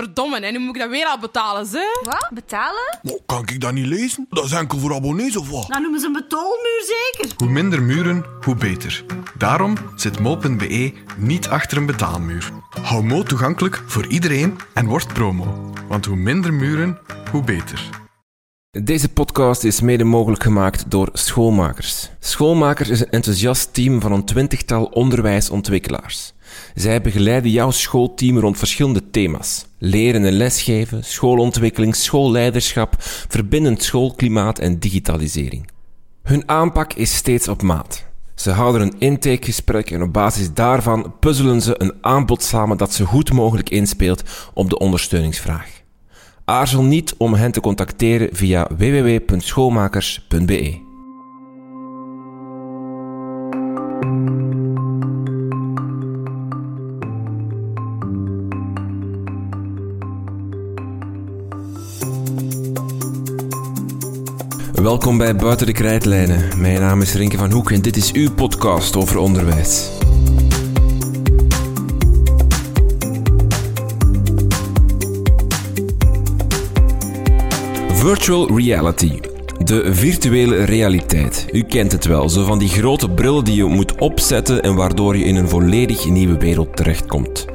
Verdomme, en nu moet ik dat weer al betalen, ze? Wat? Betalen? Maar kan ik dat niet lezen? Dat is enkel voor abonnees of wat? Dan noemen ze een betaalmuur zeker. Hoe minder muren, hoe beter. Daarom zit mo.be niet achter een betaalmuur. Hou Mo toegankelijk voor iedereen en word promo. Want hoe minder muren, hoe beter. Deze podcast is mede mogelijk gemaakt door Schoolmakers. Schoolmakers is een enthousiast team van een twintigtal onderwijsontwikkelaars. Zij begeleiden jouw schoolteam rond verschillende thema's. Leren en lesgeven, schoolontwikkeling, schoolleiderschap, verbindend schoolklimaat en digitalisering. Hun aanpak is steeds op maat. Ze houden een intakegesprek en op basis daarvan puzzelen ze een aanbod samen dat zo goed mogelijk inspeelt op de ondersteuningsvraag. Aarzel niet om hen te contacteren via www.schoolmakers.be. Welkom bij Buiten de Krijtlijnen. Mijn naam is Rinke van Hoek en dit is uw podcast over onderwijs. Virtual reality. De virtuele realiteit. U kent het wel, zo van die grote bril die je moet opzetten en waardoor je in een volledig nieuwe wereld terechtkomt.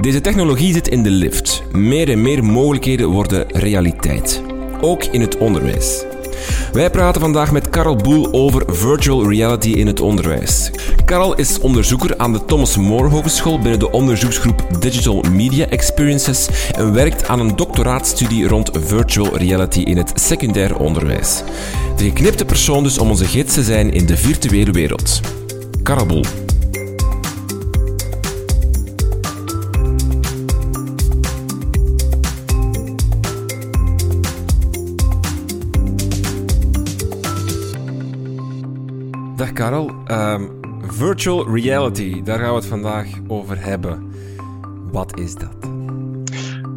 Deze technologie zit in de lift. Meer en meer mogelijkheden worden realiteit. Ook in het onderwijs. Wij praten vandaag met Karel Boel over virtual reality in het onderwijs. Karel is onderzoeker aan de Thomas More Hogeschool binnen de onderzoeksgroep Digital Media Experiences en werkt aan een doctoraatstudie rond virtual reality in het secundair onderwijs. De geknipte persoon dus om onze gids te zijn in de virtuele wereld. Karel Boel. Ehm, virtual reality, daar gaan we het vandaag over hebben. Wat is dat?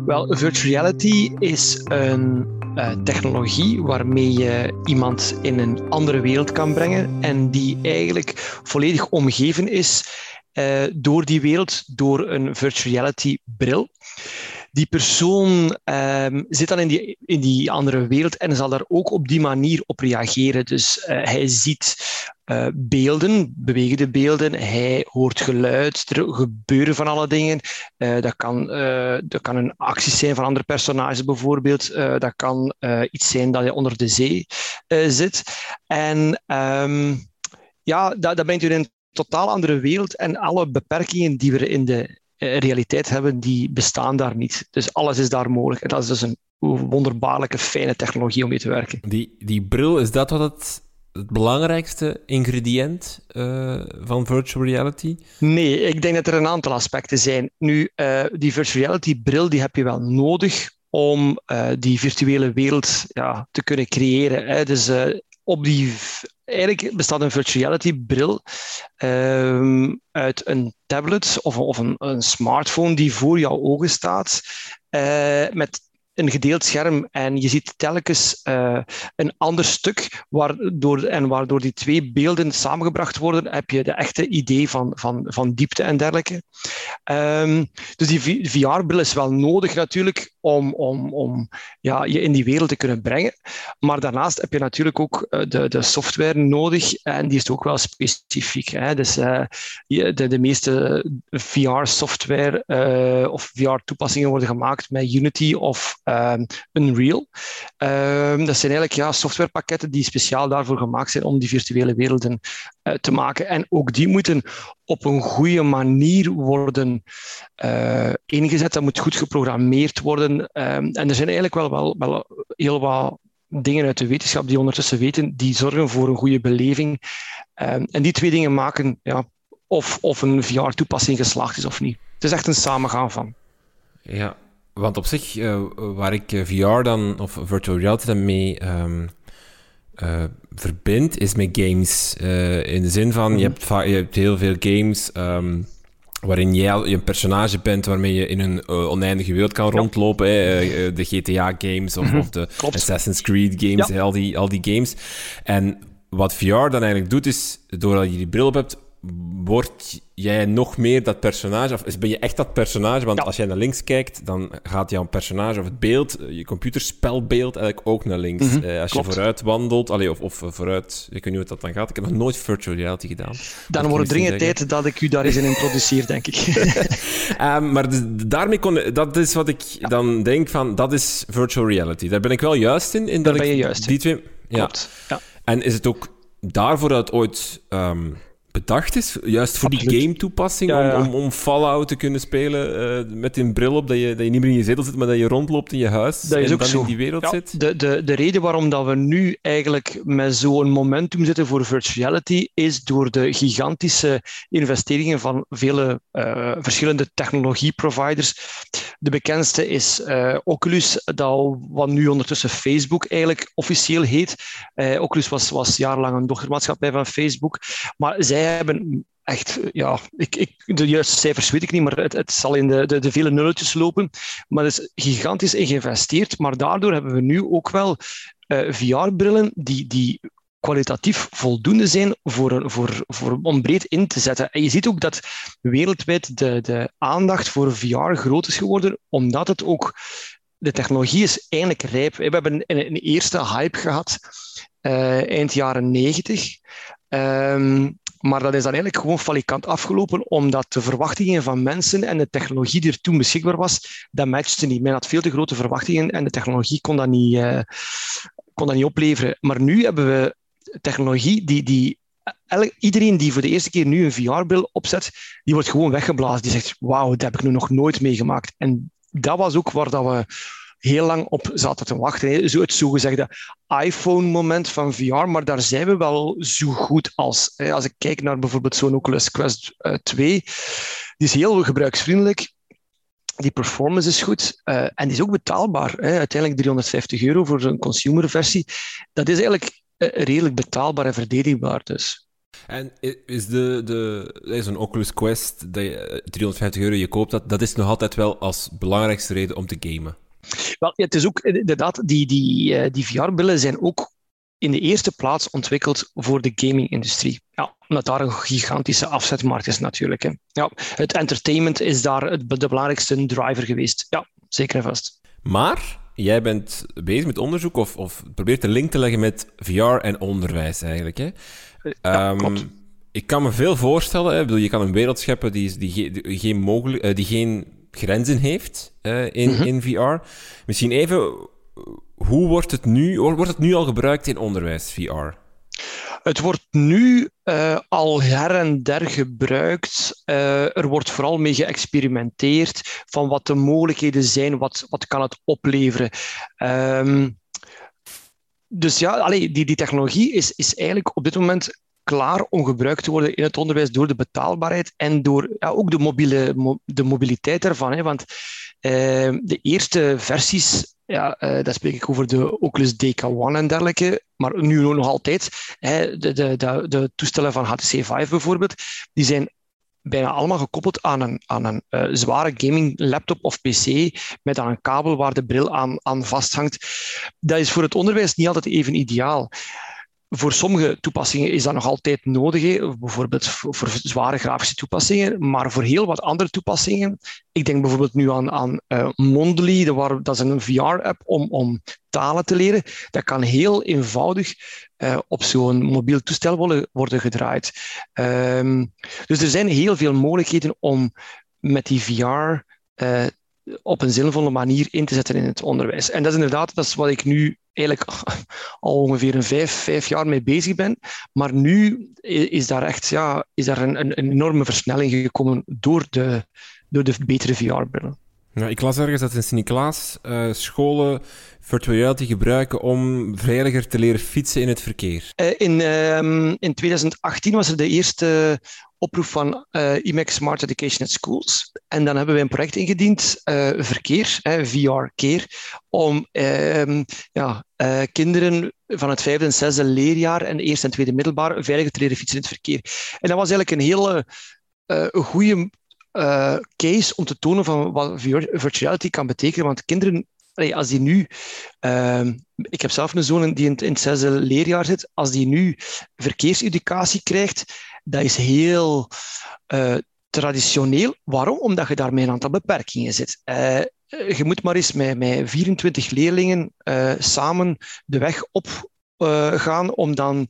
Wel, virtual reality is een uh, technologie waarmee je iemand in een andere wereld kan brengen en die eigenlijk volledig omgeven is uh, door die wereld, door een virtual reality bril die persoon um, zit dan in die, in die andere wereld en zal daar ook op die manier op reageren. Dus uh, hij ziet uh, beelden, bewegende beelden, hij hoort geluid, er gebeuren van alle dingen. Uh, dat, kan, dat kan een actie zijn van andere personages bijvoorbeeld. dat kan iets zijn dat hij onder de zee zit. En um, ja, dat, dat u in een totaal andere wereld en alle beperkingen die we in de realiteit hebben, die bestaan daar niet. Dus alles is daar mogelijk. En dat is dus een wonderbaarlijke, fijne technologie om mee te werken. Die, die bril, is dat wat het, het belangrijkste ingrediënt uh, van virtual reality? Nee, ik denk dat er een aantal aspecten zijn. Nu, uh, die virtual reality bril die heb je wel nodig om uh, die virtuele wereld ja, te kunnen creëren. Hè. Dus op die eigenlijk bestaat een virtual reality bril um, uit een tablet of, of een, een, smartphone die voor jouw ogen staat, uh, met een gedeeld scherm en je ziet telkens uh, een ander stuk waardoor, en waardoor die twee beelden samengebracht worden, heb je de echte idee van, van, van diepte en dergelijke. Um, dus die VR-bril is wel nodig natuurlijk om, om, om ja, je in die wereld te kunnen brengen. Maar daarnaast heb je natuurlijk ook de, de software nodig en die is ook wel specifiek. Hè. Dus uh, de, de meeste VR-software of VR-toepassingen worden gemaakt met Unity of um, Unreal. Um, dat zijn eigenlijk ja, softwarepakketten die speciaal daarvoor gemaakt zijn om die virtuele werelden uh, te maken. En ook die moeten op een goede manier worden uh, ingezet. Dat moet goed geprogrammeerd worden. Um, en er zijn eigenlijk wel, wel, wel heel wat dingen uit de wetenschap die ondertussen weten, die zorgen voor een goede beleving. En die twee dingen maken ja, of, of een VR-toepassing geslaagd is of niet. Het is echt een samengaan van. Ja, want op zich, uh, waar ik uh, VR dan, of virtual reality dan mee um, uh, verbind, is met games. in de zin van, je, hebt je hebt heel veel games um, waarin jij een personage bent waarmee je in een oneindige wereld kan rondlopen. Hè? de GTA-games of, mm -hmm. of, de Klopt. Assassin's Creed games, ja. al, die, al die games. En wat VR dan eigenlijk doet, is, doordat je die bril op hebt, word jij nog meer dat personage, of ben je echt dat personage? Want als jij naar links kijkt, dan gaat jouw personage of het beeld, eh, je computerspelbeeld, eigenlijk ook naar links. Mhm, Eh, als klopt. je vooruit wandelt, allee, of, of vooruit, ik weet niet hoe dat dan gaat. Ik heb nog nooit virtual reality gedaan. Dan wordt het dringend tijd dat ik u daar eens in introduceer, denk ik. Ehm, maar dus daarmee kon, dat is wat ik dan denk van, dat is virtual reality. Daar ben ik wel juist in. in dat ben ik je juist in. Die twee, ja. Klopt. Ja. En is het ook daarvoor dat het ooit ehm, bedacht is? Juist voor die game-toepassing? Ja, ja. Om, om, Fallout te kunnen spelen eh, met een bril op, dat je, dat je niet meer in je zetel zit, maar dat je rondloopt in je huis Dat is en ook dan zo. in die wereld Ja, zit? de, de, de reden waarom dat we nu eigenlijk met zo'n momentum zitten voor virtual reality is door de gigantische investeringen van vele eh, verschillende technologieproviders. De bekendste is eh, Oculus, dat, wat nu ondertussen Facebook eigenlijk officieel heet. Eh, Oculus was, was jarenlang een dochtermaatschappij van Facebook, maar zij hebben echt, ja, ik, ik, de juiste cijfers weet ik niet, maar het, het zal in de, de, de vele nulletjes lopen. Maar er is gigantisch in geïnvesteerd. Maar daardoor hebben we nu ook wel eh, VR-brillen die, die kwalitatief voldoende zijn voor, voor, voor, om breed in te zetten. En je ziet ook dat wereldwijd de, de aandacht voor VR groot is geworden, omdat het ook de technologie is eindelijk rijp. We hebben een, een eerste hype gehad eh, eind jaren 90. Ehm, maar dat is dan eigenlijk gewoon falikant afgelopen, omdat de verwachtingen van mensen en de technologie die er toen beschikbaar was, dat matchte niet. Men had veel te grote verwachtingen en de technologie kon dat niet, eh, kon dat niet opleveren. Maar nu hebben we technologie die, die iedereen die voor de eerste keer nu een VR-bril opzet, die wordt gewoon weggeblazen. Die zegt, wauw, dat heb ik nu nog nooit meegemaakt. En dat was ook waar dat we heel lang op zaten te wachten. Zo het zogezegde iPhone-moment van VR, maar daar zijn we wel zo goed als. Als ik kijk naar bijvoorbeeld zo'n Oculus Quest eh, 2, die is heel gebruiksvriendelijk. Die performance is goed eh, en die is ook betaalbaar. Uiteindelijk 350 euro voor een consumerversie. Dat is eigenlijk eh, redelijk betaalbaar en verdedigbaar. Dus. En is de, de, een Oculus Quest, dat je, eh, 350 euro, je koopt dat, dat is nog altijd wel als belangrijkste reden om te gamen. Wel, het is ook inderdaad, die, die, eh, die VR-brillen zijn ook in de eerste plaats ontwikkeld voor de gaming-industrie. Ja, omdat daar een gigantische afzetmarkt is natuurlijk. Hè. Ja, het entertainment is daar het, de belangrijkste driver geweest. Ja, zeker en vast. Maar jij bent bezig met onderzoek of, of probeert de link te leggen met VR en onderwijs eigenlijk. Hè? Ja, Ehm, klopt. ik kan me veel voorstellen. Hè? Ik bedoel, je kan een wereld scheppen die, die geen, mogelijk, eh, die geen grenzen heeft eh, in, Mhm. in VR. Misschien even, hoe wordt het nu, wordt het nu al gebruikt in onderwijs, VR? Het wordt nu eh, al her en der gebruikt. Eh, er wordt vooral mee geëxperimenteerd van wat de mogelijkheden zijn, wat, wat kan het opleveren. Ehm, dus ja, allee, die, die technologie is, is eigenlijk op dit moment klaar om gebruikt te worden in het onderwijs door de betaalbaarheid en door ja, ook de, mobiele, mo- de mobiliteit daarvan. Hè, want eh, de eerste versies, ja, eh daar spreek ik over de Oculus DK1 en dergelijke, maar nu nog altijd, hè, de, de, de, de toestellen van HTC Vive bijvoorbeeld, die zijn bijna allemaal gekoppeld aan een, aan een eh, zware gaming laptop of pc met dan een kabel waar de bril aan, aan vasthangt. Dat is voor het onderwijs niet altijd even ideaal. Voor sommige toepassingen is dat nog altijd nodig, bijvoorbeeld voor, zware grafische toepassingen, maar voor heel wat andere toepassingen, ik denk bijvoorbeeld nu aan, aan eh, Mondly, dat, dat is een VR-app om, om talen te leren, dat kan heel eenvoudig eh, op zo'n mobiel toestel worden, gedraaid. Ehm, dus er zijn heel veel mogelijkheden om met die VR eh, op een zinvolle manier in te zetten in het onderwijs. En dat is inderdaad dat is wat ik nu eigenlijk al ongeveer een vijf, vijf jaar mee bezig ben. Maar nu is daar echt ja, is daar een, een, een enorme versnelling gekomen door de, door de betere VR-brillen. Ik las ergens dat in Sint-Niklaas eh, scholen virtual reality gebruiken om veiliger te leren fietsen in het verkeer. Eh, in, ehm, in 2018 was er de eerste oproep van eh IMEC Smart Education at Schools. En dan hebben wij een project ingediend, verkeer, VR Care, om ehm, ja, kinderen van het vijfde en zesde leerjaar en eerste en tweede middelbaar veiliger te leren fietsen in het verkeer. En dat was eigenlijk een hele goede eh, case om te tonen van wat VR virtual reality kan betekenen. Want kinderen, als die nu Ehm, ik heb zelf een zoon die in, het- zesde leerjaar zit. Als die nu verkeerseducatie krijgt dat is heel uh, traditioneel. Waarom? Omdat je daarmee een aantal beperkingen zit. Uh, je moet maar eens met, met 24 leerlingen uh, samen de weg op gaan om dan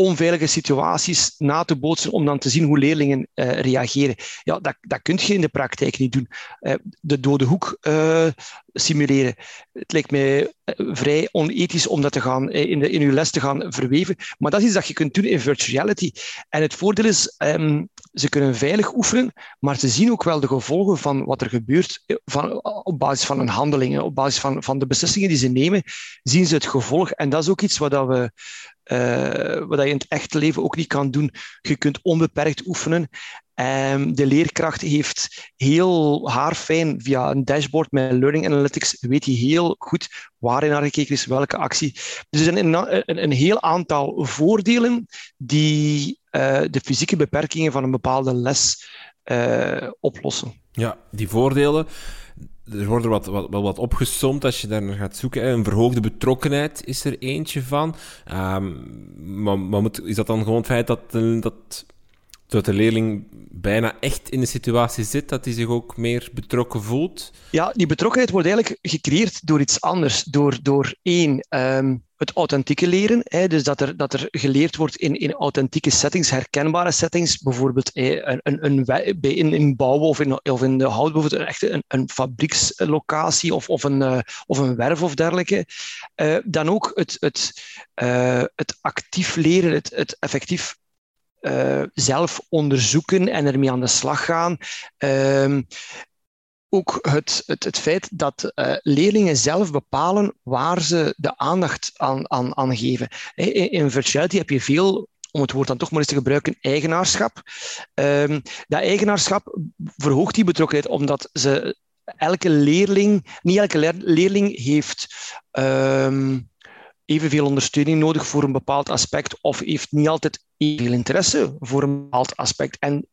onveilige situaties na te bootsen om dan te zien hoe leerlingen uh, reageren. Ja, dat, dat kun je in de praktijk niet doen. Uh, de dode hoek uh, simuleren. Het lijkt mij vrij onethisch om dat te gaan, in, de, in uw les te gaan verweven. Maar dat is iets dat je kunt doen in virtual reality. En het voordeel is, um, ze kunnen veilig oefenen, maar ze zien ook wel de gevolgen van wat er gebeurt van, op basis van hun handelingen, op basis van, van de beslissingen die ze nemen, zien ze het gevolg. En dat is ook iets wat we uh, wat je in het echte leven ook niet kan doen. Je kunt onbeperkt oefenen. Um, de leerkracht heeft heel haarfijn via een dashboard met Learning Analytics, weet hij heel goed waar naar gekeken is, welke actie. Dus er zijn een, een, een heel aantal voordelen die uh, de fysieke beperkingen van een bepaalde les uh, oplossen. Ja, die voordelen er wordt wat, wat, wat opgesomd als je daar naar gaat zoeken. Een verhoogde betrokkenheid is er eentje van. Um, maar, maar is dat dan gewoon het feit dat, dat, dat de leerling bijna echt in de situatie zit, dat hij zich ook meer betrokken voelt? Ja, die betrokkenheid wordt eigenlijk gecreëerd door iets anders. Door, door één, um, het authentieke leren. Hè, dus dat er, dat er geleerd wordt in, in authentieke settings, herkenbare settings. Bijvoorbeeld een, een, een, in, in bouwen of in, of in de hout, bijvoorbeeld echt een, een fabriekslocatie of, of, een, uh, of een werf of dergelijke. Uh, dan ook het, het, uh, het actief leren, het, het effectief uh, zelf onderzoeken en ermee aan de slag gaan. Uh, ook het, het, het feit dat uh, leerlingen zelf bepalen waar ze de aandacht aan, aan, aan geven. In, in virtuality heb je veel om het woord dan toch maar eens te gebruiken, eigenaarschap. Um, dat eigenaarschap verhoogt die betrokkenheid omdat ze elke leerling, niet elke leerling heeft um, evenveel ondersteuning nodig voor een bepaald aspect of heeft niet altijd evenveel interesse voor een bepaald aspect. En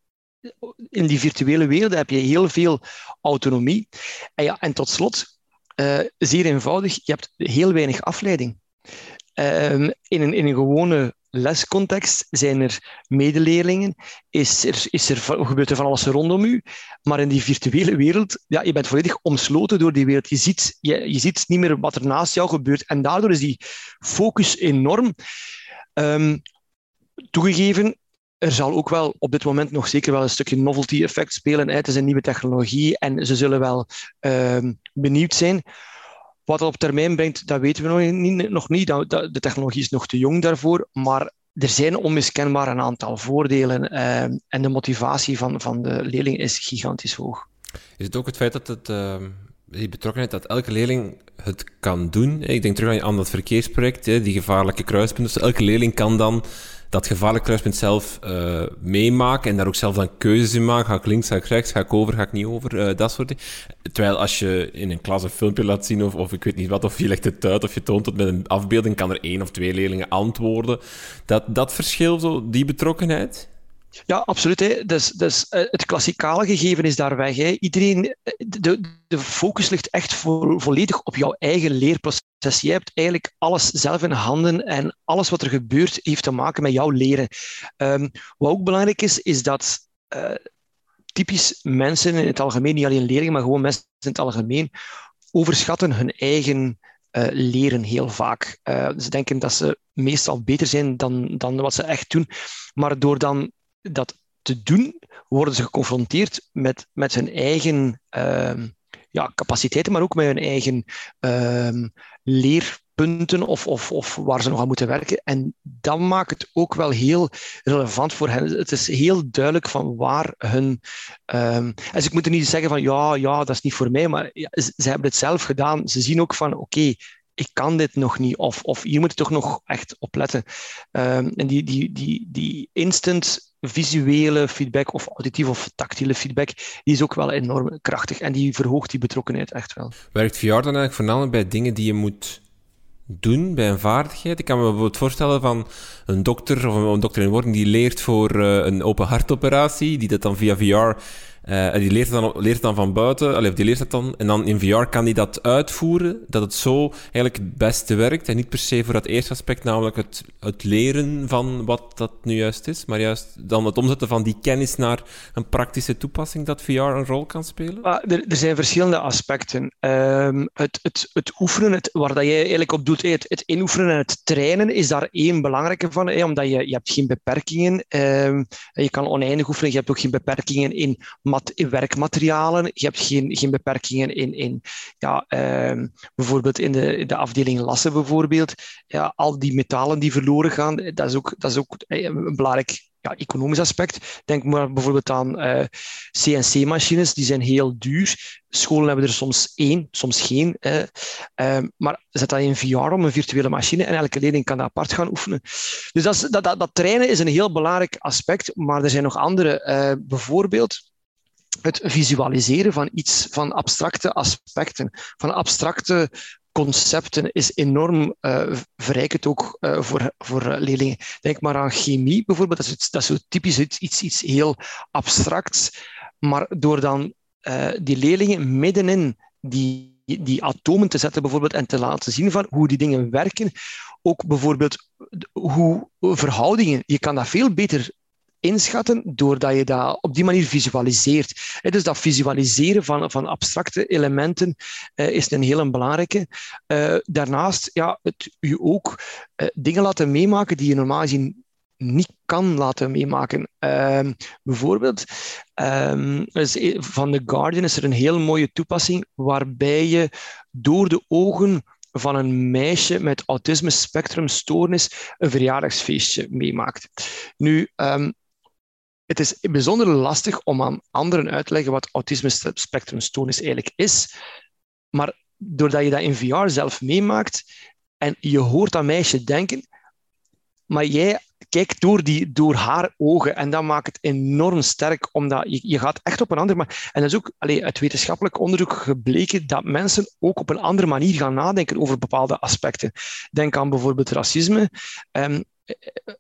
in die virtuele wereld heb je heel veel autonomie. En, ja, en tot slot, uh, zeer eenvoudig, je hebt heel weinig afleiding. Uh, in, een, in een gewone lescontext zijn er medeleerlingen, is er, is er, gebeurt er van alles rondom u, maar in die virtuele wereld, ja, je bent volledig omsloten door die wereld. Je ziet, je, niet meer wat er naast jou gebeurt en daardoor is die focus enorm. Um, toegegeven, er zal ook wel op dit moment nog zeker wel een stukje novelty effect spelen. Het is een nieuwe technologie en ze zullen wel uh, benieuwd zijn. Wat het op termijn brengt, dat weten we nog niet. Nog niet. De technologie is nog te jong daarvoor, maar er zijn onmiskenbaar een aantal voordelen uh, en de motivatie van, van de leerling is gigantisch hoog. Is het ook het feit dat het, uh, die betrokkenheid, dat elke leerling het kan doen? Ik denk terug aan dat verkeersproject, die gevaarlijke kruispunten. Dus elke leerling kan dan dat gevaarlijk kruispunt zelf uh, meemaken en daar ook zelf dan keuzes in maken. Ga ik links, ga ik rechts, ga ik over, ga ik niet over, uh, dat soort dingen. Terwijl als je in een klas een filmpje laat zien of, of ik weet niet wat, of je legt het uit of je toont het met een afbeelding, kan er één of twee leerlingen antwoorden. Dat, dat verschil, zo, die betrokkenheid... Ja, absoluut. Hè. Dus, dus uh, het klassikale gegeven is daar weg. Hè. Iedereen, de, de focus ligt echt volledig op jouw eigen leerproces. Je hebt eigenlijk alles zelf in handen en alles wat er gebeurt heeft te maken met jouw leren. Um, wat ook belangrijk is, is dat uh, typisch mensen in het algemeen, niet alleen leerlingen, maar gewoon mensen in het algemeen, overschatten hun eigen leren heel vaak. Ze denken dat ze meestal beter zijn dan, dan wat ze echt doen. Maar door dan dat te doen, worden ze geconfronteerd met, met hun eigen uh, ja, capaciteiten, maar ook met hun eigen uh, leerpunten of, of, of waar ze nog aan moeten werken. En dan maakt het ook wel heel relevant voor hen. Het is heel duidelijk van waar hun. Um, dus ik moet er niet zeggen van ja, ja, dat is niet voor mij, maar ze, hebben het zelf gedaan. Ze zien ook van oké, ik kan dit nog niet, of, of hier moet je toch nog echt op letten. Um, en die, die, die, die instant visuele feedback of auditieve of tactiele feedback, die is ook wel enorm krachtig en die verhoogt die betrokkenheid echt wel. Werkt VR dan eigenlijk voornamelijk bij dingen die je moet doen bij een vaardigheid? Ik kan me bijvoorbeeld voorstellen van een dokter of een dokter in wording die leert voor uh, een open hartoperatie, die dat dan via VR Uh, die leert dan, leert dan van buiten, die leert het dan, en dan in VR kan die dat uitvoeren, dat het zo eigenlijk het beste werkt. En niet per se voor dat eerste aspect, namelijk het, het leren van wat dat nu juist is, maar juist dan het omzetten van die kennis naar een praktische toepassing dat VR een rol kan spelen? Er, er, zijn verschillende aspecten. Um, het, het, het oefenen, het, waar dat jij eigenlijk op doet, het, het inoefenen en het trainen is daar één belangrijke van, omdat je, je hebt geen beperkingen. Um, je kan oneindig oefenen, je hebt ook geen beperkingen in, in werkmaterialen, je hebt geen, geen beperkingen in, in ja, um, bijvoorbeeld in de, de afdeling lassen bijvoorbeeld. Ja, al die metalen die verloren gaan, dat is ook, dat is ook een belangrijk ja, economisch aspect. Denk maar bijvoorbeeld aan uh, eh, CNC-machines, die zijn heel duur. Scholen hebben er soms één, soms geen. Uh, maar zet dat in VR om een virtuele machine en elke leerling kan dat apart gaan oefenen. Dus dat, dat, dat, trainen is een heel belangrijk aspect, maar er zijn nog andere. Eh, bijvoorbeeld het visualiseren van iets, van abstracte aspecten, van abstracte concepten is enorm uh, verrijkend ook uh, voor, voor leerlingen. Denk maar aan chemie bijvoorbeeld, dat is, dat is zo typisch iets, iets, heel abstracts. Maar door dan uh, die leerlingen middenin die, die atomen te zetten bijvoorbeeld en te laten zien van hoe die dingen werken, ook bijvoorbeeld hoe verhoudingen, je kan dat veel beter inschatten doordat je dat op die manier visualiseert. Dus dat visualiseren van, van abstracte elementen uh, is een hele belangrijke. Uh, daarnaast, ja, het je ook uh, dingen laten meemaken die je normaal gezien niet kan laten meemaken. Uh, bijvoorbeeld, um, van The Guardian is er een heel mooie toepassing waarbij je door de ogen van een meisje met autisme spectrumstoornis een verjaardagsfeestje meemaakt. Nu, um, het is bijzonder lastig om aan anderen uit te leggen wat autisme spectrumstoornis eigenlijk is. Maar doordat je dat in VR zelf meemaakt en je hoort dat meisje denken, maar jij kijkt door, die, door haar ogen en dat maakt het enorm sterk, omdat je, je gaat echt op een andere manier... En dat is ook allee, uit wetenschappelijk onderzoek gebleken dat mensen ook op een andere manier gaan nadenken over bepaalde aspecten. Denk aan bijvoorbeeld racisme. Um,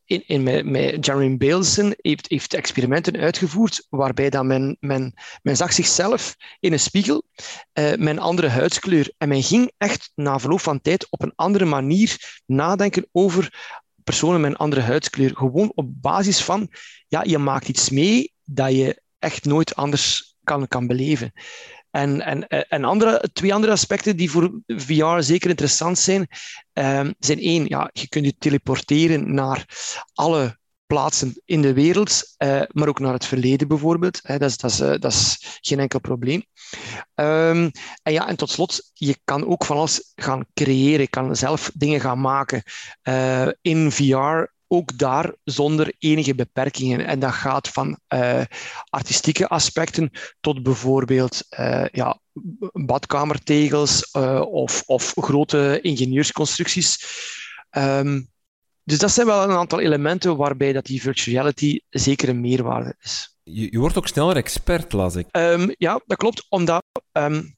in, in, met Jeremy Baleson heeft, heeft experimenten uitgevoerd waarbij dat men, men, men zag zichzelf in een spiegel uh, met een andere huidskleur. En men ging echt na verloop van tijd op een andere manier nadenken over personen met een andere huidskleur. Gewoon op basis van, ja, je maakt iets mee dat je echt nooit anders kan, kan beleven. En, en, en andere, twee andere aspecten die voor VR zeker interessant zijn, um, zijn één, ja, je kunt je teleporteren naar alle plaatsen in de wereld, uh, maar ook naar het verleden bijvoorbeeld. Dat, is, dat, is, uh, dat is geen enkel probleem. Um, en ja, en tot slot, je kan ook van alles gaan creëren, je kan zelf dingen gaan maken. Uh, in VR ook daar zonder enige beperkingen. En dat gaat van artistieke aspecten tot bijvoorbeeld ja, badkamertegels of, of grote ingenieursconstructies. Um, dus dat zijn wel een aantal elementen waarbij dat die virtual reality zeker een meerwaarde is. Je, je wordt ook sneller expert, las ik. Um, ja, dat klopt. Omdat um,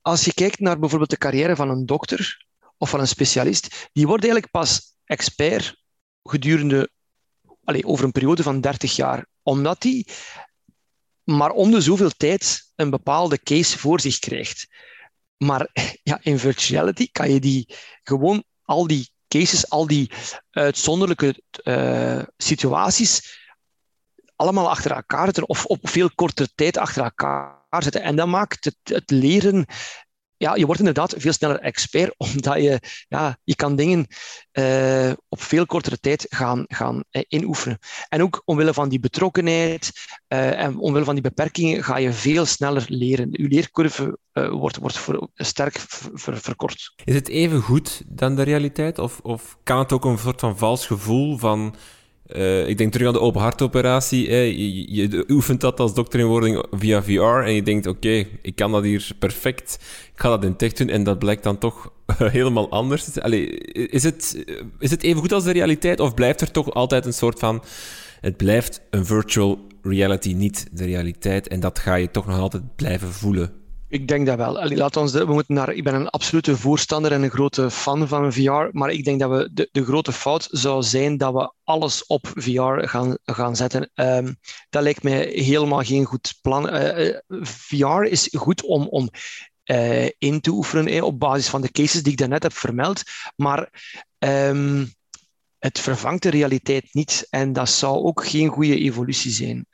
als je kijkt naar bijvoorbeeld de carrière van een dokter of van een specialist, die wordt eigenlijk pas expert gedurende, allez, over een periode van 30 jaar. Omdat hij maar om de zoveel tijd een bepaalde case voor zich krijgt. Maar ja, in virtuality kan je die gewoon al die cases, al die uitzonderlijke uh, situaties allemaal achter elkaar zetten of op veel kortere tijd achter elkaar zetten. En dat maakt het, het leren ja, je wordt inderdaad veel sneller expert, omdat je, ja, je kan dingen uh, op veel kortere tijd gaan, gaan uh, inoefenen. En ook omwille van die betrokkenheid uh, en omwille van die beperkingen ga je veel sneller leren. Je leercurve wordt, wordt voor, sterk ver, verkort. Is het even goed dan de realiteit? Of, of kan het ook een soort van vals gevoel van uh, ik denk terug aan de open hartoperatie. Je, oefent dat als dokter in wording via VR en je denkt, oké, ik kan dat hier perfect. Ik ga dat in tech doen en dat blijkt dan toch helemaal anders. Is, het, is het even goed als de realiteit of blijft er toch altijd een soort van... Het blijft een virtual reality, niet de realiteit. En dat ga je toch nog altijd blijven voelen. Ik denk dat wel. Allee, laat ons we moeten naar, ik ben een absolute voorstander en een grote fan van VR, maar ik denk dat we de, de grote fout zou zijn dat we alles op VR gaan, gaan zetten. Ehm, dat lijkt mij helemaal geen goed plan. Eh, eh, VR is goed om, om eh, in te oefenen op basis van de cases die ik daarnet heb vermeld, maar ehm, het vervangt de realiteit niet en dat zou ook geen goede evolutie zijn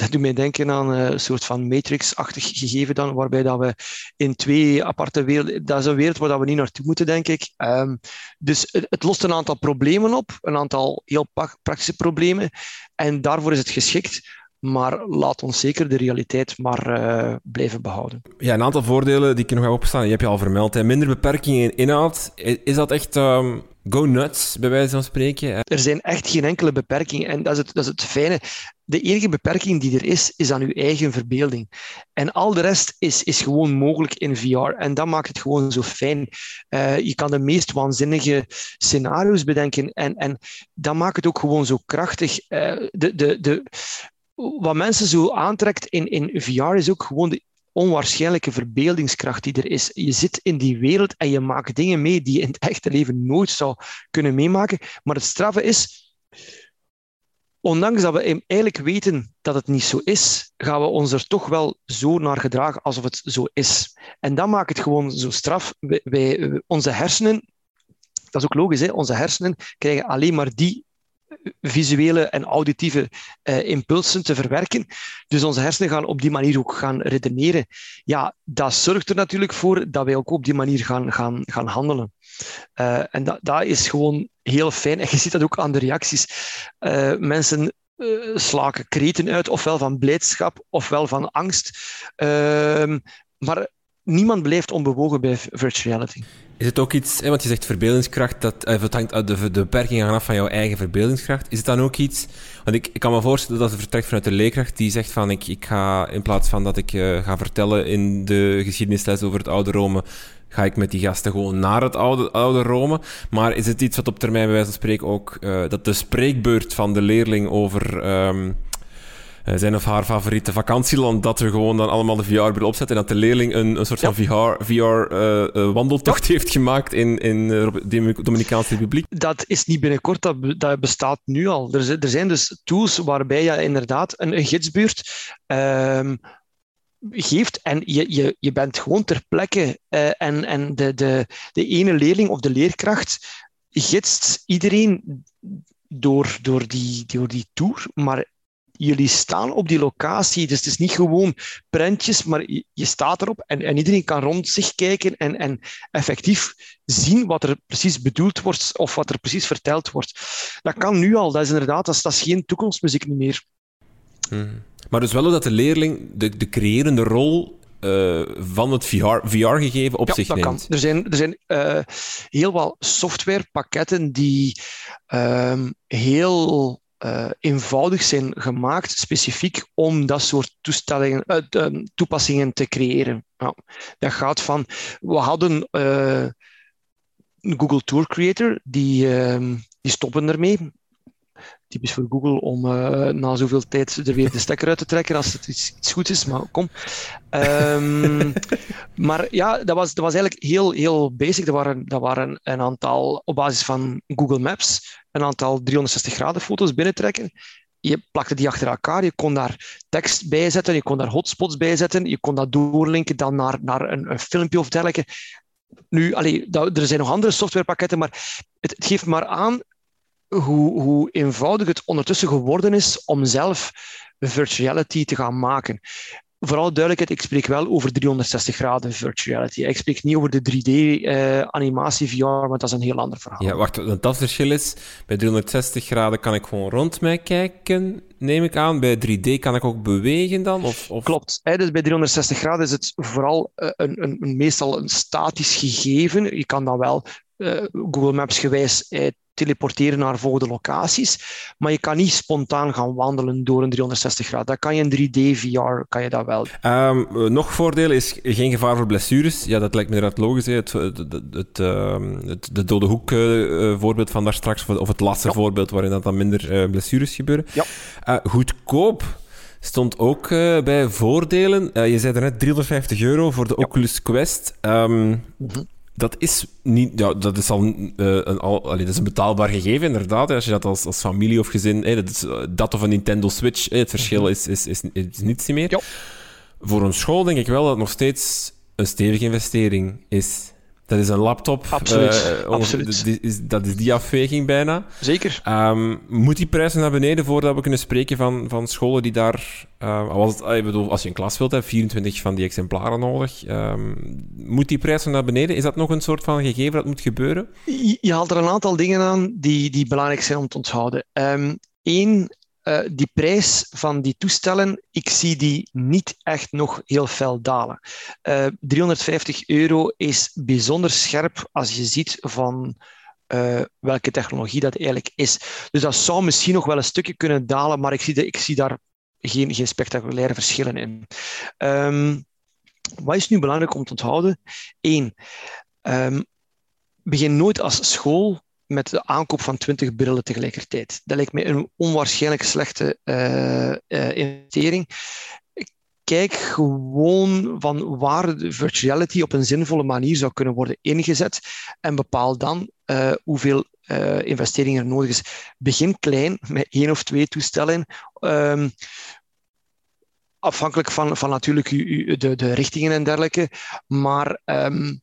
dat doet mij denken aan eh, een soort van matrix-achtig gegeven dan, waarbij dat we in twee aparte werelden... Dat is een wereld waar we niet naartoe moeten, denk ik. Um, dus het, lost een aantal problemen op, een aantal heel praktische problemen. En daarvoor is het geschikt. Maar laat ons zeker de realiteit maar uh, blijven behouden. Ja, een aantal voordelen die ik nog heb opstaan, die heb je al vermeld. Hè. Minder beperkingen in inhoud. Is dat echt um, go nuts, bij wijze van spreken? Er zijn echt geen enkele beperkingen. En dat is het, dat is het fijne de enige beperking die er is, is aan uw eigen verbeelding. En al de rest is, is gewoon mogelijk in VR. En dat maakt het gewoon zo fijn. Uh, je kan de meest waanzinnige scenario's bedenken. En, en dat maakt het ook gewoon zo krachtig. Uh, de, de, de, wat mensen zo aantrekt in, in VR is ook gewoon de onwaarschijnlijke verbeeldingskracht die er is. Je zit in die wereld en je maakt dingen mee die je in het echte leven nooit zou kunnen meemaken. Maar het straffe is ondanks dat we eigenlijk weten dat het niet zo is, gaan we ons er toch wel zo naar gedragen alsof het zo is. En dat maakt het gewoon zo straf. Wij, onze hersenen, dat is ook logisch, hè? onze hersenen krijgen alleen maar die visuele en auditieve uh, impulsen te verwerken. Dus onze hersenen gaan op die manier ook gaan redeneren. Ja, dat zorgt er natuurlijk voor dat wij ook op die manier gaan, gaan, gaan handelen. Uh, en dat, dat is gewoon heel fijn. En je ziet dat ook aan de reacties. Uh, mensen slaken kreten uit, ofwel van blijdschap, ofwel van angst. Ehm, maar niemand blijft onbewogen bij virtual reality. Is het ook iets, want je zegt verbeeldingskracht, dat, eh, het hangt de, de beperkingen af van jouw eigen verbeeldingskracht. Is het dan ook iets, want ik, ik kan me voorstellen dat het vertrekt vanuit de leerkracht die zegt van ik, ik ga, in plaats van dat ik uh, ga vertellen in de geschiedenisles over het oude Rome, ga ik met die gasten gewoon naar het oude, oude Rome. Maar is het iets wat op termijn bij wijze van spreken ook, dat de spreekbeurt van de leerling over... Uh, zijn of haar favoriete vakantieland, dat we gewoon dan allemaal de VR-bril opzetten en dat de leerling een, een soort van VR-wandeltocht uh, heeft gemaakt in, in de Dominicaanse Republiek? Dat is niet binnenkort, dat, dat bestaat nu al. Er, er zijn dus tools waarbij je inderdaad een, een gidsbuurt um, geeft en je, je, je bent gewoon ter plekke uh, en, en de, de, de ene leerling of de leerkracht gidst iedereen door, door, die, door die tour, maar jullie staan op die locatie. Dus het is niet gewoon prentjes, maar je, staat erop en, en, iedereen kan rond zich kijken en, en effectief zien wat er precies bedoeld wordt of wat er precies verteld wordt. Dat kan nu al. Dat is inderdaad dat is, dat is geen toekomstmuziek meer. Hmm. Maar dus wel dat de leerling de, de creërende rol uh, van het VR-gegeven op ja, zich dat neemt. Kan. Er zijn, er zijn uh, heel wat softwarepakketten die um, heel uh, eenvoudig zijn gemaakt, specifiek om dat soort toestellingen, uh, toepassingen te creëren. Dat gaat van, we hadden uh, Google Tour Creator, die, die stoppen ermee typisch voor Google om uh, na zoveel tijd er weer de stekker uit te trekken als het iets, iets goed is, maar kom. Um, maar ja, dat was, dat was eigenlijk heel, heel basic. Dat waren, dat waren een aantal, op basis van Google Maps, een aantal 360 graden foto's binnentrekken. Je plakte die achter elkaar, je kon daar tekst bij zetten, je kon daar hotspots bij zetten, je kon dat doorlinken dan naar, naar een, een filmpje of dergelijke. Nu, allee, dat, er zijn nog andere softwarepakketten, maar het, het geeft maar aan hoe, hoe eenvoudig het ondertussen geworden is om zelf virtuality te gaan maken. Vooral duidelijkheid, ik spreek wel over 360 graden virtuality. Ik spreek niet over de 3D-animatie uh, VR, want dat is een heel ander verhaal. Ja, wacht, dat verschil is, bij 360 graden kan ik gewoon rond mij kijken, neem ik aan. Bij 3D kan ik ook bewegen dan? Of, of... Klopt. Hè, dus bij 360 graden is het vooral uh, een, een, een, meestal een statisch gegeven. Je kan dan wel Google Maps gewijs teleporteren naar volgende locaties. Maar je kan niet spontaan gaan wandelen door een 360 graden. Dat kan je in 3D VR, kan je dat wel. Um, nog voordeel is geen gevaar voor blessures. Ja, dat lijkt me inderdaad logisch. Hè. Het, het, het, ehm, het, de dode hoek uh, voorbeeld van daar straks, of het ja. voorbeeld waarin dat dan minder uh, blessures gebeuren. Ja. goedkoop Stond ook uh, bij voordelen. Uh, je zei net 350 euro voor de ja. Oculus Quest. Um, mm -hmm. Dat is niet, ja, dat is al, uh, een, al allee, dat is een betaalbaar gegeven, inderdaad. Als je dat als, als familie of gezin, hè, dat, is, dat of een Nintendo Switch, hè, het verschil is, is, is, is niets meer. Ja. Voor een school denk ik wel dat het nog steeds een stevige investering is. Dat is een laptop. Absoluut. Uh, Absoluut. Dat is, dat is die afweging bijna. Zeker. Um, moet die prijs naar beneden voordat we kunnen spreken van, van scholen die daar. Uh, was het, ik bedoel, als je een klas wilt, heb 24 van die exemplaren nodig. Um, moet die prijs naar beneden? Is dat nog een soort van gegeven dat moet gebeuren? Je, je haalt er een aantal dingen aan die, die belangrijk zijn om te onthouden. Eén, um, uh, die prijs van die toestellen, ik zie die niet echt nog heel fel dalen. Uh, eh, 350 euro is bijzonder scherp als je ziet van uh, welke technologie dat eigenlijk is. Dus dat zou misschien nog wel een stukje kunnen dalen, maar ik zie, ik zie daar geen, geen spectaculaire verschillen in. Um, wat is nu belangrijk om te onthouden? Eén, um, begin nooit als school met de aankoop van 20 brillen tegelijkertijd. Dat lijkt mij een onwaarschijnlijk slechte uh, uh, investering. Kijk gewoon van waar de virtual reality op een zinvolle manier zou kunnen worden ingezet en bepaal dan uh, hoeveel investeringen er nodig is. Begin klein met één of twee toestellen. Um, afhankelijk van, van natuurlijk de, de richtingen en dergelijke. Maar um,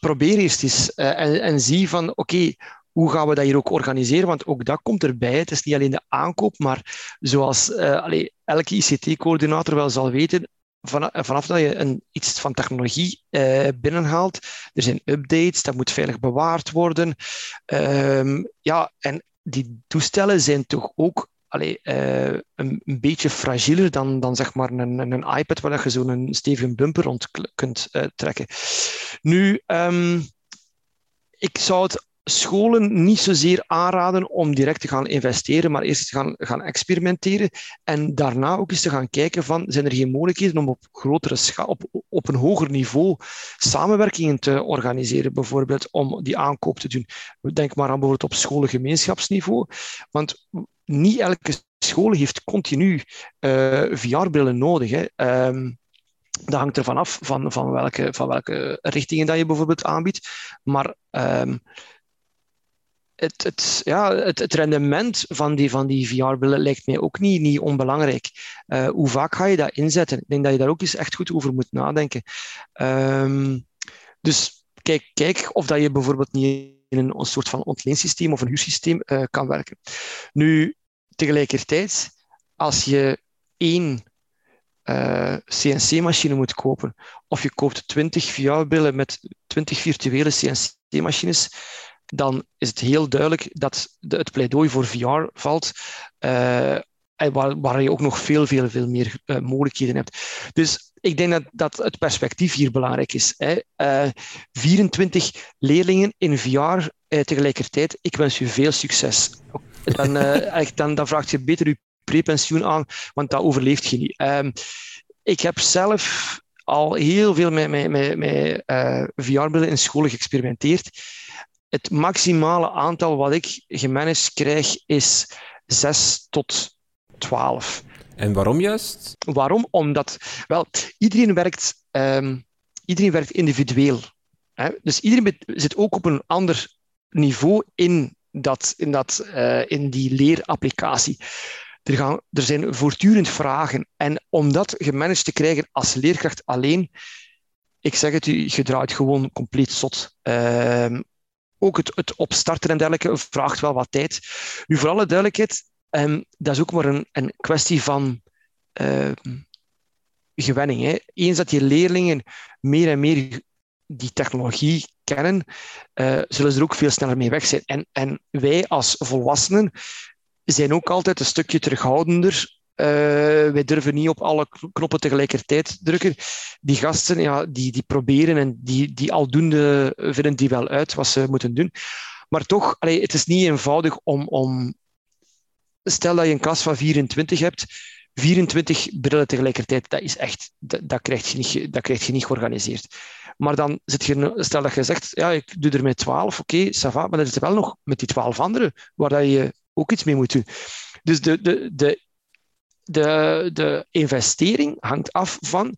probeer eerst eens uh, en, en, zie van oké, hoe gaan we dat hier ook organiseren? Want ook dat komt erbij. Het is niet alleen de aankoop, maar zoals allee, elke ICT-coördinator wel zal weten, van, vanaf dat je een, iets van technologie binnenhaalt, er zijn updates, dat moet veilig bewaard worden. Um, ja, en die toestellen zijn toch ook allee, uh, een, beetje fragieler dan, dan zeg maar een, een iPad waar je zo'n stevige bumper rond kunt uh, trekken. Nu, um, ik zou het scholen niet zozeer aanraden om direct te gaan investeren, maar eerst te gaan, gaan experimenteren en daarna ook eens te gaan kijken van, zijn er geen mogelijkheden om op grotere schaal, op, op een hoger niveau samenwerkingen te organiseren, bijvoorbeeld om die aankoop te doen. Denk maar aan bijvoorbeeld op scholengemeenschapsniveau, want niet elke school heeft continu uh, VR-brillen nodig. Hè. Um, dat hangt ervan af van, van, welke, van welke richtingen dat je bijvoorbeeld aanbiedt. Maar um, het, het, ja, het, het, rendement van die, van die VR-brillen lijkt mij ook niet, niet onbelangrijk. Uh, hoe vaak ga je dat inzetten? Ik denk dat je daar ook eens echt goed over moet nadenken. Um, dus kijk, kijk of dat je bijvoorbeeld niet in een, soort van ontleensysteem of een huursysteem uh, kan werken. Nu, tegelijkertijd, als je één uh, CNC-machine moet kopen, of je koopt 20 VR-brillen met 20 virtuele CNC-machines, dan is het heel duidelijk dat de, het pleidooi voor VR valt. Uh, waar, waar, je ook nog veel, veel, veel meer uh, mogelijkheden hebt. Dus ik denk dat, dat het perspectief hier belangrijk is. Hè. Uh, 24 leerlingen in VR tegelijkertijd. Ik wens u veel succes. Dan, dan, dan vraagt je beter uw prepensioen aan, want dat overleeft je niet. Um, ik heb zelf al heel veel met, met, met, met VR-brillen in scholen geëxperimenteerd het maximale aantal wat ik gemanaged krijg is 6 tot 12. En waarom juist? Waarom? Omdat, wel, iedereen werkt, um, iedereen werkt individueel. Hè? Dus iedereen zit ook op een ander niveau in, dat, in, dat, uh, in die leerapplicatie. Er, gaan, er zijn voortdurend vragen. En om dat gemanaged te krijgen als leerkracht alleen, ik zeg het u, je draait gewoon compleet zot. Uh, ook het, het opstarten en dergelijke vraagt wel wat tijd. Nu, voor alle duidelijkheid, um, dat is ook maar een, een kwestie van uh, gewenning. Hè. Eens dat je leerlingen meer en meer die technologie kennen, uh, zullen ze er ook veel sneller mee weg zijn. En, en wij als volwassenen zijn ook altijd een stukje terughoudender uh, wij durven niet op alle knoppen tegelijkertijd drukken. Die gasten, ja, die, die proberen en die, die aldoende vinden die wel uit wat ze moeten doen. Maar toch, het is niet eenvoudig om, om... Stel dat je een klas van 24 hebt, 24 brillen tegelijkertijd, dat is echt... Dat, dat, krijg, je niet, dat krijg je niet georganiseerd. Maar dan zit je, stel dat je zegt, ja, ik doe er met 12, oké, okay, ça va, maar er wel nog met die 12 anderen waar je ook iets mee moet doen. Dus de, de, de de, de investering hangt af van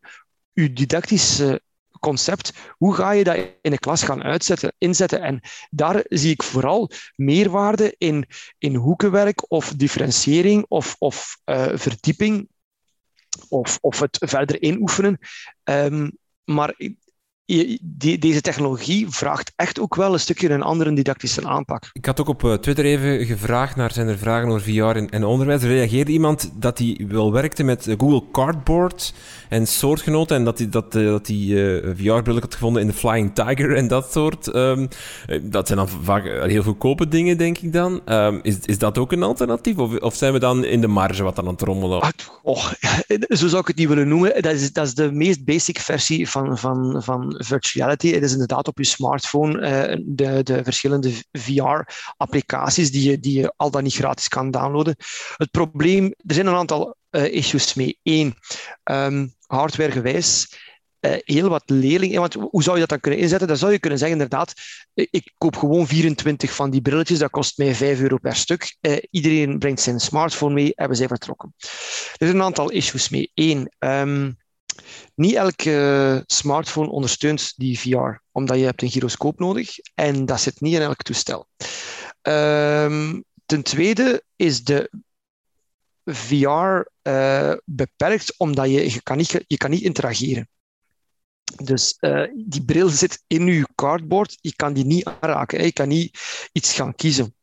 je didactische concept. Hoe ga je dat in de klas gaan uitzetten, inzetten? En daar zie ik vooral meerwaarde in, in hoekenwerk of differentiëring of, of uh, verdieping of, of het verder inoefenen. Um, maar die, deze technologie vraagt echt ook wel een stukje een andere didactische aanpak. Ik had ook op eh, Twitter even gevraagd naar zijn er vragen over VR en, en onderwijs. Er reageerde iemand dat hij wel werkte met Google Cardboard en soortgenoten en dat hij, dat, uh, dat hij uh, VR-brillen had gevonden in de Flying Tiger en dat soort. Um, dat zijn dan vaak heel goedkope dingen, denk ik dan. Um, is, is dat ook een alternatief? Of, of zijn we dan in de marge wat dan aan het rommelen? Oh, zo zou ik het niet willen noemen. Dat is, dat is de meest basic versie van, van, van virtuality. Het is inderdaad op je smartphone uh, de, de verschillende VR-applicaties die je, die je al dan niet gratis kan downloaden. Het probleem, er zijn een aantal uh, issues mee. Eén, um, hardwaregewijs uh, heel wat leerlingen. Want hoe zou je dat dan kunnen inzetten? Dan zou je kunnen zeggen, inderdaad, ik koop gewoon 24 van die brilletjes, dat kost mij 5 euro per stuk. Iedereen brengt zijn smartphone mee, hebben zij vertrokken. Er zijn een aantal issues mee. Eén, um, niet elke smartphone ondersteunt die VR, omdat je hebt een gyroscoop nodig en dat zit niet in elk toestel. Um, ten tweede is de VR eh, beperkt omdat je, je, kan niet, je kan niet interageren. Dus uh, die bril zit in je cardboard, je kan die niet aanraken, je kan niet iets gaan kiezen.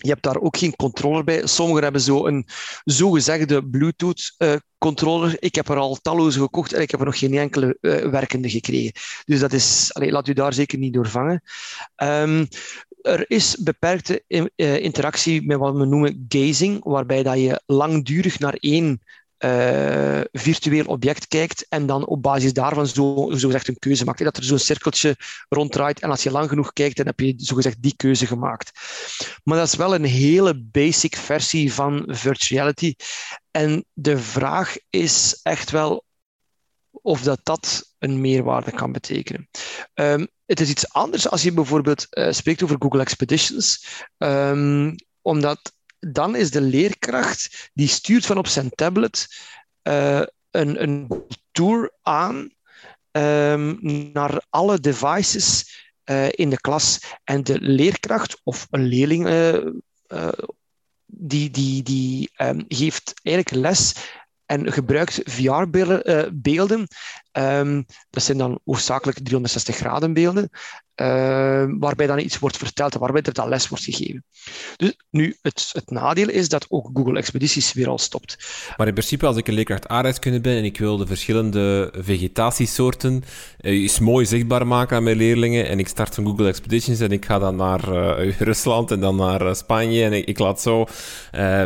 Je hebt daar ook geen controller bij. Sommigen hebben zo een zogezegde Bluetooth-controller. ik heb er al talloze gekocht en ik heb er nog geen enkele uh, werkende gekregen. Dus dat is, laat u daar zeker niet door vangen. Um, er is beperkte uh, interactie met wat we noemen gazing, waarbij dat je langdurig naar één uh, virtueel object kijkt en dan op basis daarvan zo, zo gezegd een keuze maakt. Dat er zo'n cirkeltje ronddraait en als je lang genoeg kijkt, dan heb je zogezegd die keuze gemaakt. Maar dat is wel een hele basic versie van virtuality. En de vraag is echt wel of dat, dat een meerwaarde kan betekenen. Um, het is iets anders als je bijvoorbeeld uh, spreekt over Google Expeditions, um, omdat dan is de leerkracht die stuurt van op zijn tablet uh, een, een tour aan um, naar alle devices uh, in de klas. En de leerkracht of een leerling uh, die, die, die um, geeft eigenlijk les en gebruikt VR-beelden. Um, dat zijn dan hoofdzakelijk 360 graden beelden. Ehm, waarbij dan iets wordt verteld en waarbij er dan les wordt gegeven. Dus nu, het, het nadeel is dat ook Google Expedities weer al stopt. Maar in principe, als ik een leerkracht aardrijkskunde ben en ik wil de verschillende vegetatiesoorten eens mooi zichtbaar maken aan mijn leerlingen en ik start van Google Expeditions en ik ga dan naar uh, Rusland en dan naar uh, Spanje en ik, ik, laat zo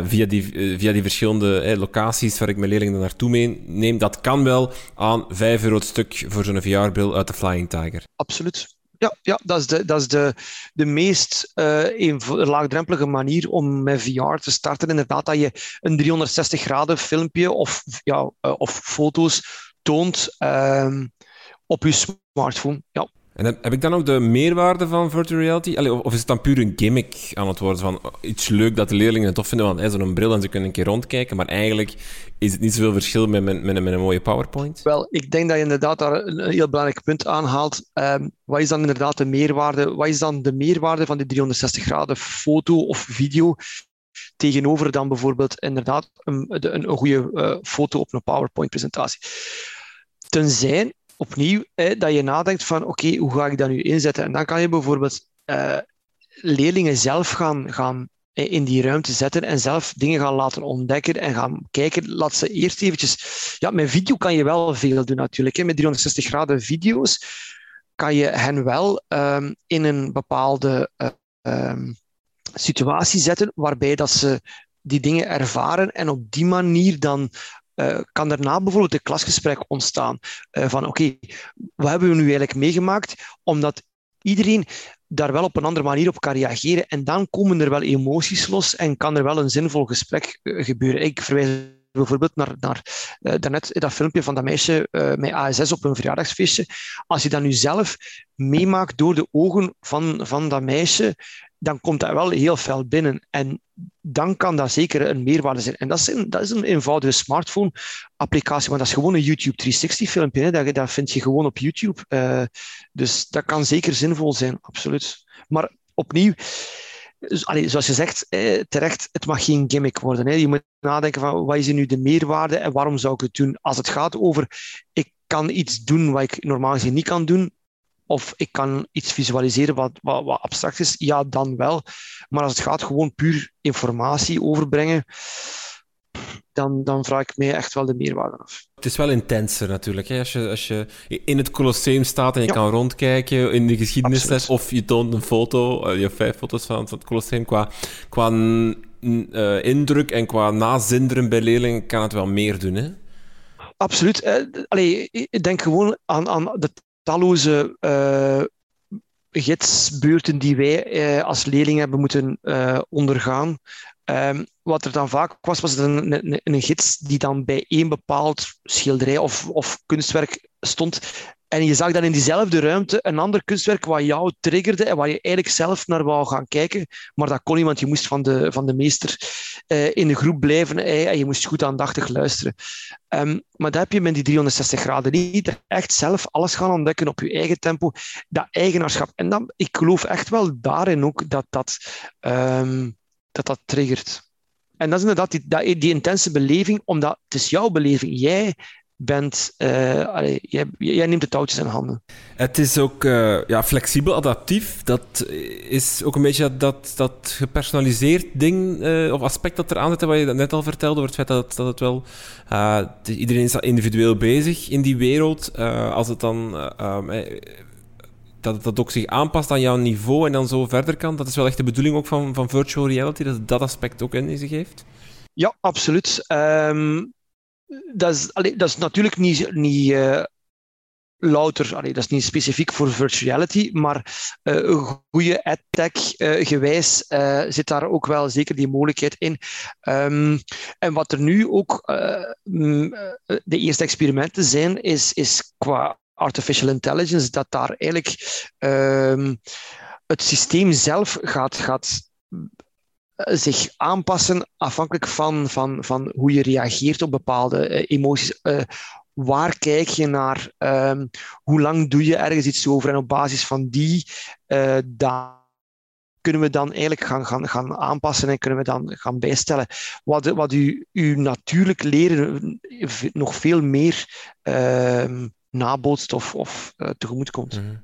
via, die, via die verschillende locaties waar ik mijn leerlingen naartoe meeneem, dat kan wel aan 5 euro het stuk voor zo'n VR-bril uit de Flying Tiger. Absoluut. Ja, ja dat is de, dat is de, de meest uh, laagdrempelige manier om met VR te starten. Inderdaad, dat je een 360 graden filmpje of, ja, uh, of foto's toont uh, op je smartphone. Ja. En heb, ik dan ook de meerwaarde van virtual reality? Of, is het dan puur een gimmick aan het worden van oh, iets leuk dat de leerlingen het tof vinden, want zo'n bril en ze kunnen een keer rondkijken, maar eigenlijk is het niet zoveel verschil met, een mooie PowerPoint? Wel, ik denk dat je inderdaad daar een heel belangrijk punt aanhaalt. Um, wat is dan inderdaad de meerwaarde? Wat is dan de meerwaarde van die 360 graden foto of video tegenover dan bijvoorbeeld inderdaad een, een, een goede uh, foto op een PowerPoint-presentatie? Tenzij opnieuw dat je nadenkt van oké, hoe ga ik dat nu inzetten? En dan kan je bijvoorbeeld uh, leerlingen zelf gaan, gaan in die ruimte zetten en zelf dingen gaan laten ontdekken en gaan kijken. Laat ze eerst eventjes... Ja, met video kan je wel veel doen natuurlijk. Hè. Met 360 graden video's kan je hen wel um, in een bepaalde uh, um, situatie zetten waarbij dat ze die dingen ervaren en op die manier dan uh, kan daarna bijvoorbeeld een klasgesprek ontstaan. Uh, van oké, wat hebben we nu eigenlijk meegemaakt? Omdat iedereen daar wel op een andere manier op kan reageren. En dan komen er wel emoties los en kan er wel een zinvol gesprek uh, gebeuren. Ik verwijs bijvoorbeeld naar, naar daarnet dat filmpje van dat meisje met ASS op een verjaardagsfeestje. Als je dat nu zelf meemaakt door de ogen van, van dat meisje, dan komt dat wel heel fel binnen. En dan kan dat zeker een meerwaarde zijn. En dat is een, dat is een eenvoudige smartphone-applicatie, maar dat is gewoon een YouTube 360-filmpje. Dat, dat vind je gewoon op YouTube. Uh, dus dat kan zeker zinvol zijn, absoluut. Maar opnieuw, zoals je zegt, eh, terecht, het mag geen gimmick worden. Hè. Je moet nadenken van wat is nu de meerwaarde en waarom zou ik het doen? Als het gaat over ik kan iets doen wat ik normaal gezien niet kan doen, of ik kan iets visualiseren wat, wat, wat, abstract is, ja, dan wel. Maar als het gaat gewoon puur informatie overbrengen, dan, dan vraag ik mij echt wel de meerwaarde af. Het is wel intenser natuurlijk. Hè? Als, je, als je in het Colosseum staat en je kan rondkijken in de geschiedenisles, of je toont een foto, eh, je hebt vijf foto's van, het Colosseum, qua, qua uh, indruk en qua nazinderen bij leerlingen kan het wel meer doen. Hè? Absoluut. Uh, allee, ik denk gewoon aan, aan de talloze uh, gidsbeurten die wij uh, als leerling hebben moeten uh, ondergaan. Um, wat er dan vaak was, was een, een, een, gids die dan bij één bepaald schilderij of, of kunstwerk stond. En je zag dan in diezelfde ruimte een ander kunstwerk wat jou triggerde en waar je eigenlijk zelf naar wou gaan kijken. Maar dat kon niet, want je moest van de, van de meester uh, in de groep blijven en je moest goed aandachtig luisteren. Um, maar dat heb je met die 360 graden niet. Echt zelf alles gaan ontdekken op je eigen tempo. Dat eigenaarschap. En dan, ik geloof echt wel daarin ook dat dat, um, dat, dat triggert. En dat is inderdaad die, die, die intense beleving, omdat het is jouw beleving. Jij bent, uh, allee, jij, jij, neemt de touwtjes in handen. Het is ook uh, ja, flexibel, adaptief. Dat is ook een beetje dat, dat gepersonaliseerd ding uh, of aspect dat er aan zit, wat je net al vertelde, over het feit dat, dat het wel... iedereen is individueel bezig in die wereld. als het dan... Um, dat het dat ook zich aanpast aan jouw niveau en dan zo verder kan. Dat is wel echt de bedoeling ook van, van virtual reality, dat dat aspect ook in zich heeft? Ja, absoluut. Um, dat, is, dat is natuurlijk niet, niet uh, louter, dat is niet specifiek voor virtual reality, maar uh, een goede adtech uh, gewijs zit daar ook wel zeker die mogelijkheid in. Um, en wat er nu ook de eerste experimenten zijn, is, is qua artificial intelligence, dat daar eigenlijk um, het systeem zelf gaat, gaat zich aanpassen afhankelijk van, van, van hoe je reageert op bepaalde uh, emoties. Uh, waar kijk je naar? Um, hoe lang doe je ergens iets over? En op basis van die uh, kunnen we dan eigenlijk gaan, gaan, gaan aanpassen en kunnen we dan gaan bijstellen. Wat, wat u, u natuurlijk leren nog veel meer uh, nabootst of, of tegemoet komt. -hmm.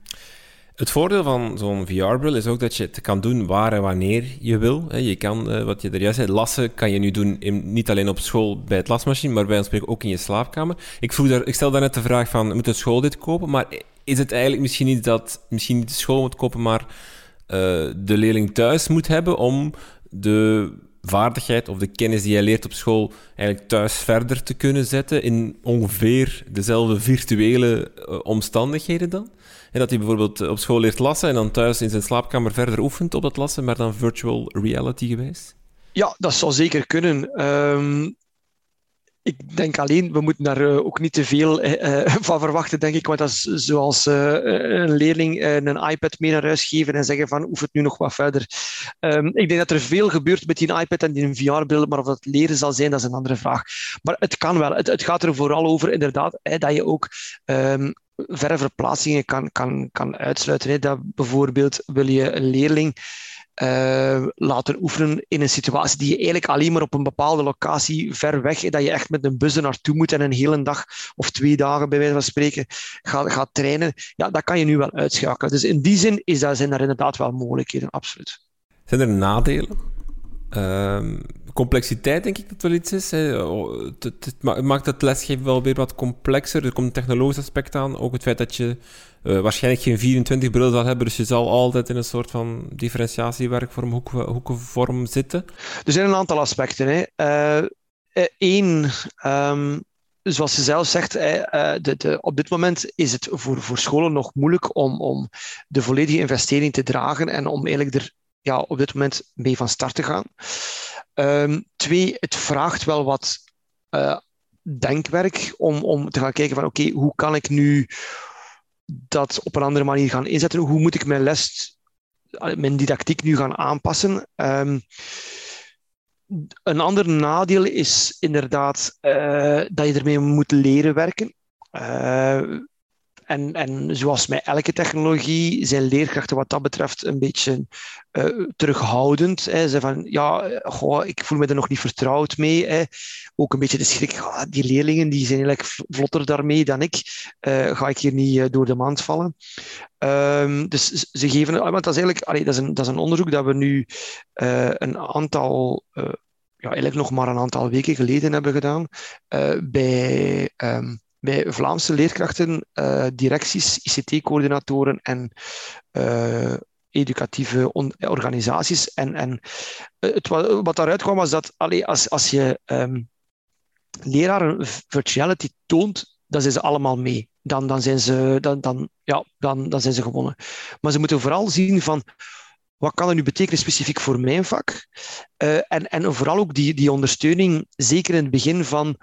Het voordeel van zo'n VR-bril is ook dat je het kan doen waar en wanneer je wil. Je kan, eh, wat je er juist zei, lassen kan je nu doen niet alleen op school bij het lasmachine, maar bij ons ook in je slaapkamer. Ik, vroeg daar, ik stel de vraag van, moet de school dit kopen? Maar is het eigenlijk misschien niet dat misschien niet de school moet kopen, maar uh, de leerling thuis moet hebben om de vaardigheid of de kennis die hij leert op school eigenlijk thuis verder te kunnen zetten in ongeveer dezelfde virtuele uh, omstandigheden dan? En dat hij bijvoorbeeld op school leert lassen en dan thuis in zijn slaapkamer verder oefent op dat lassen, maar dan virtual reality geweest? Ja, dat zou zeker kunnen. Um, ik denk alleen, we moeten daar uh, ook niet te veel uh, van verwachten, denk ik. Want dat is zoals een leerling een iPad mee naar huis geven en zeggen van, oef het nu nog wat verder. Um, ik denk dat er veel gebeurt met die iPad en die VR-bril, maar of dat leren zal zijn, dat is een andere vraag. Maar het kan wel. Het, gaat er vooral over, inderdaad, dat je ook um, verre verplaatsingen kan, kan, kan uitsluiten. Dat bijvoorbeeld wil je een leerling uh, laten oefenen in een situatie die je eigenlijk alleen maar op een bepaalde locatie ver weg, dat je echt met een bus er naartoe moet en een hele dag of twee dagen bij wijze van spreken gaat, gaat trainen, ja, dat kan je nu wel uitschakelen. Dus in die zin is dat, zijn er inderdaad wel mogelijkheden, absoluut. Zijn er nadelen? Uh, complexiteit denk ik dat wel iets is. Hè. Oh, het, maakt het lesgeven wel weer wat complexer. Er komt een technologisch aspect aan. Ook het feit dat je uh, waarschijnlijk geen 24 brillen zal hebben, dus je zal altijd in een soort van differentiatiewerkvorm, hoek, hoekenvorm zitten. Er zijn een aantal aspecten. Eén, uh, um, zoals je zelf zegt, uh, de, de, op dit moment is het voor, voor scholen nog moeilijk om, om de volledige investering te dragen en om eigenlijk er ja, op dit moment mee van start te gaan. Um, twee, het vraagt wel wat uh, denkwerk om, om te gaan kijken van oké, hoe kan ik nu dat op een andere manier gaan inzetten? Hoe moet ik mijn les, mijn didactiek nu gaan aanpassen? Um, een ander nadeel is inderdaad uh, dat je ermee moet leren werken. En, en zoals met elke technologie zijn leerkrachten wat dat betreft een beetje uh, terughoudend. Hè. Ze van, ja, goh, ik voel me er nog niet vertrouwd mee. Hè. Ook een beetje de schrik, ah, die leerlingen die zijn eigenlijk vlotter daarmee dan ik. Uh, ga ik hier niet door de mand vallen? Um, dus ze geven, want dat is eigenlijk dat is een, dat is een onderzoek dat we nu een aantal ja, eigenlijk nog maar een aantal weken geleden hebben gedaan bij um, bij Vlaamse leerkrachten, uh, directies, ICT-coördinatoren en uh, educatieve organisaties. En, en het, wat daaruit kwam was dat allee, als, als je um, leraren virtuality toont, dan zijn ze allemaal mee. Dan, dan, zijn ze, dan, dan, ja, dan, dan zijn ze gewonnen. Maar ze moeten vooral zien van wat kan het nu betekenen specifiek voor mijn vak? En, en vooral ook die, die ondersteuning, zeker in het begin van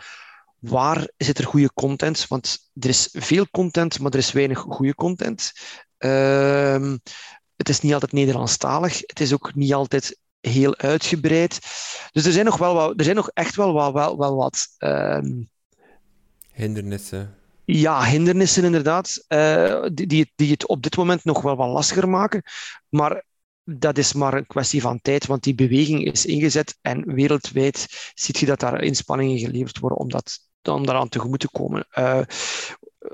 waar zit er goede content? Want er is veel content, maar er is weinig goede content. Uh, het is niet altijd Nederlandstalig. Het is ook niet altijd heel uitgebreid. Dus er zijn nog, wel wat, er zijn nog echt wel, wel, wel, wel wat... Uh, hindernissen. Ja, hindernissen inderdaad, uh, die, die, het op dit moment nog wel wat lastiger maken. Maar dat is maar een kwestie van tijd, want die beweging is ingezet en wereldwijd ziet je dat daar inspanningen geleverd worden om, dat, om daaraan tegemoet te komen. Uh,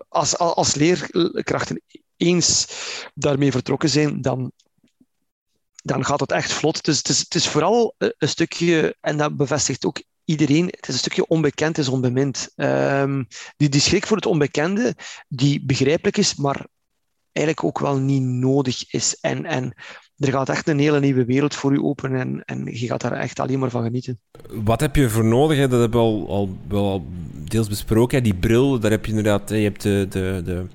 als, als leerkrachten eens daarmee vertrokken zijn, dan, dan gaat het echt vlot. Dus het is, het is vooral een stukje, en dat bevestigt ook iedereen, het is een stukje onbekend is onbemind. Um, die, die schrik voor het onbekende, die begrijpelijk is, maar eigenlijk ook wel niet nodig is. En, en er gaat echt een hele nieuwe wereld voor je open en, en je gaat daar echt alleen maar van genieten. Wat heb je voor nodig? Dat hebben we al, al, wel deels besproken. Hè? Die bril, daar heb je inderdaad... Je hebt de, de,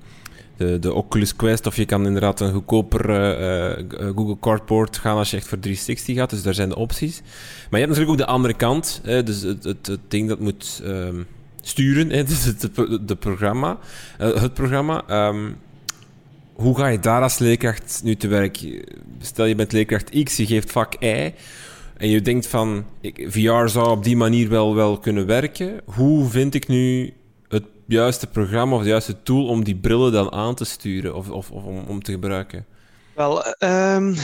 de, de, Oculus Quest of je kan inderdaad een goedkoper uh, Google Cardboard gaan als je echt voor 360 gaat. Dus daar zijn de opties. Maar je hebt natuurlijk ook de andere kant. Hè? Dus het, het, het ding dat moet um, sturen. Dus het, de programma, het programma... Um, hoe ga je daar als leerkracht nu te werk? Stel je bent leerkracht X, je geeft vak Y en je denkt van VR zou op die manier wel, wel kunnen werken. Hoe vind ik nu het juiste programma of de juiste tool om die brillen dan aan te sturen of, of, om, te gebruiken? Wel, um,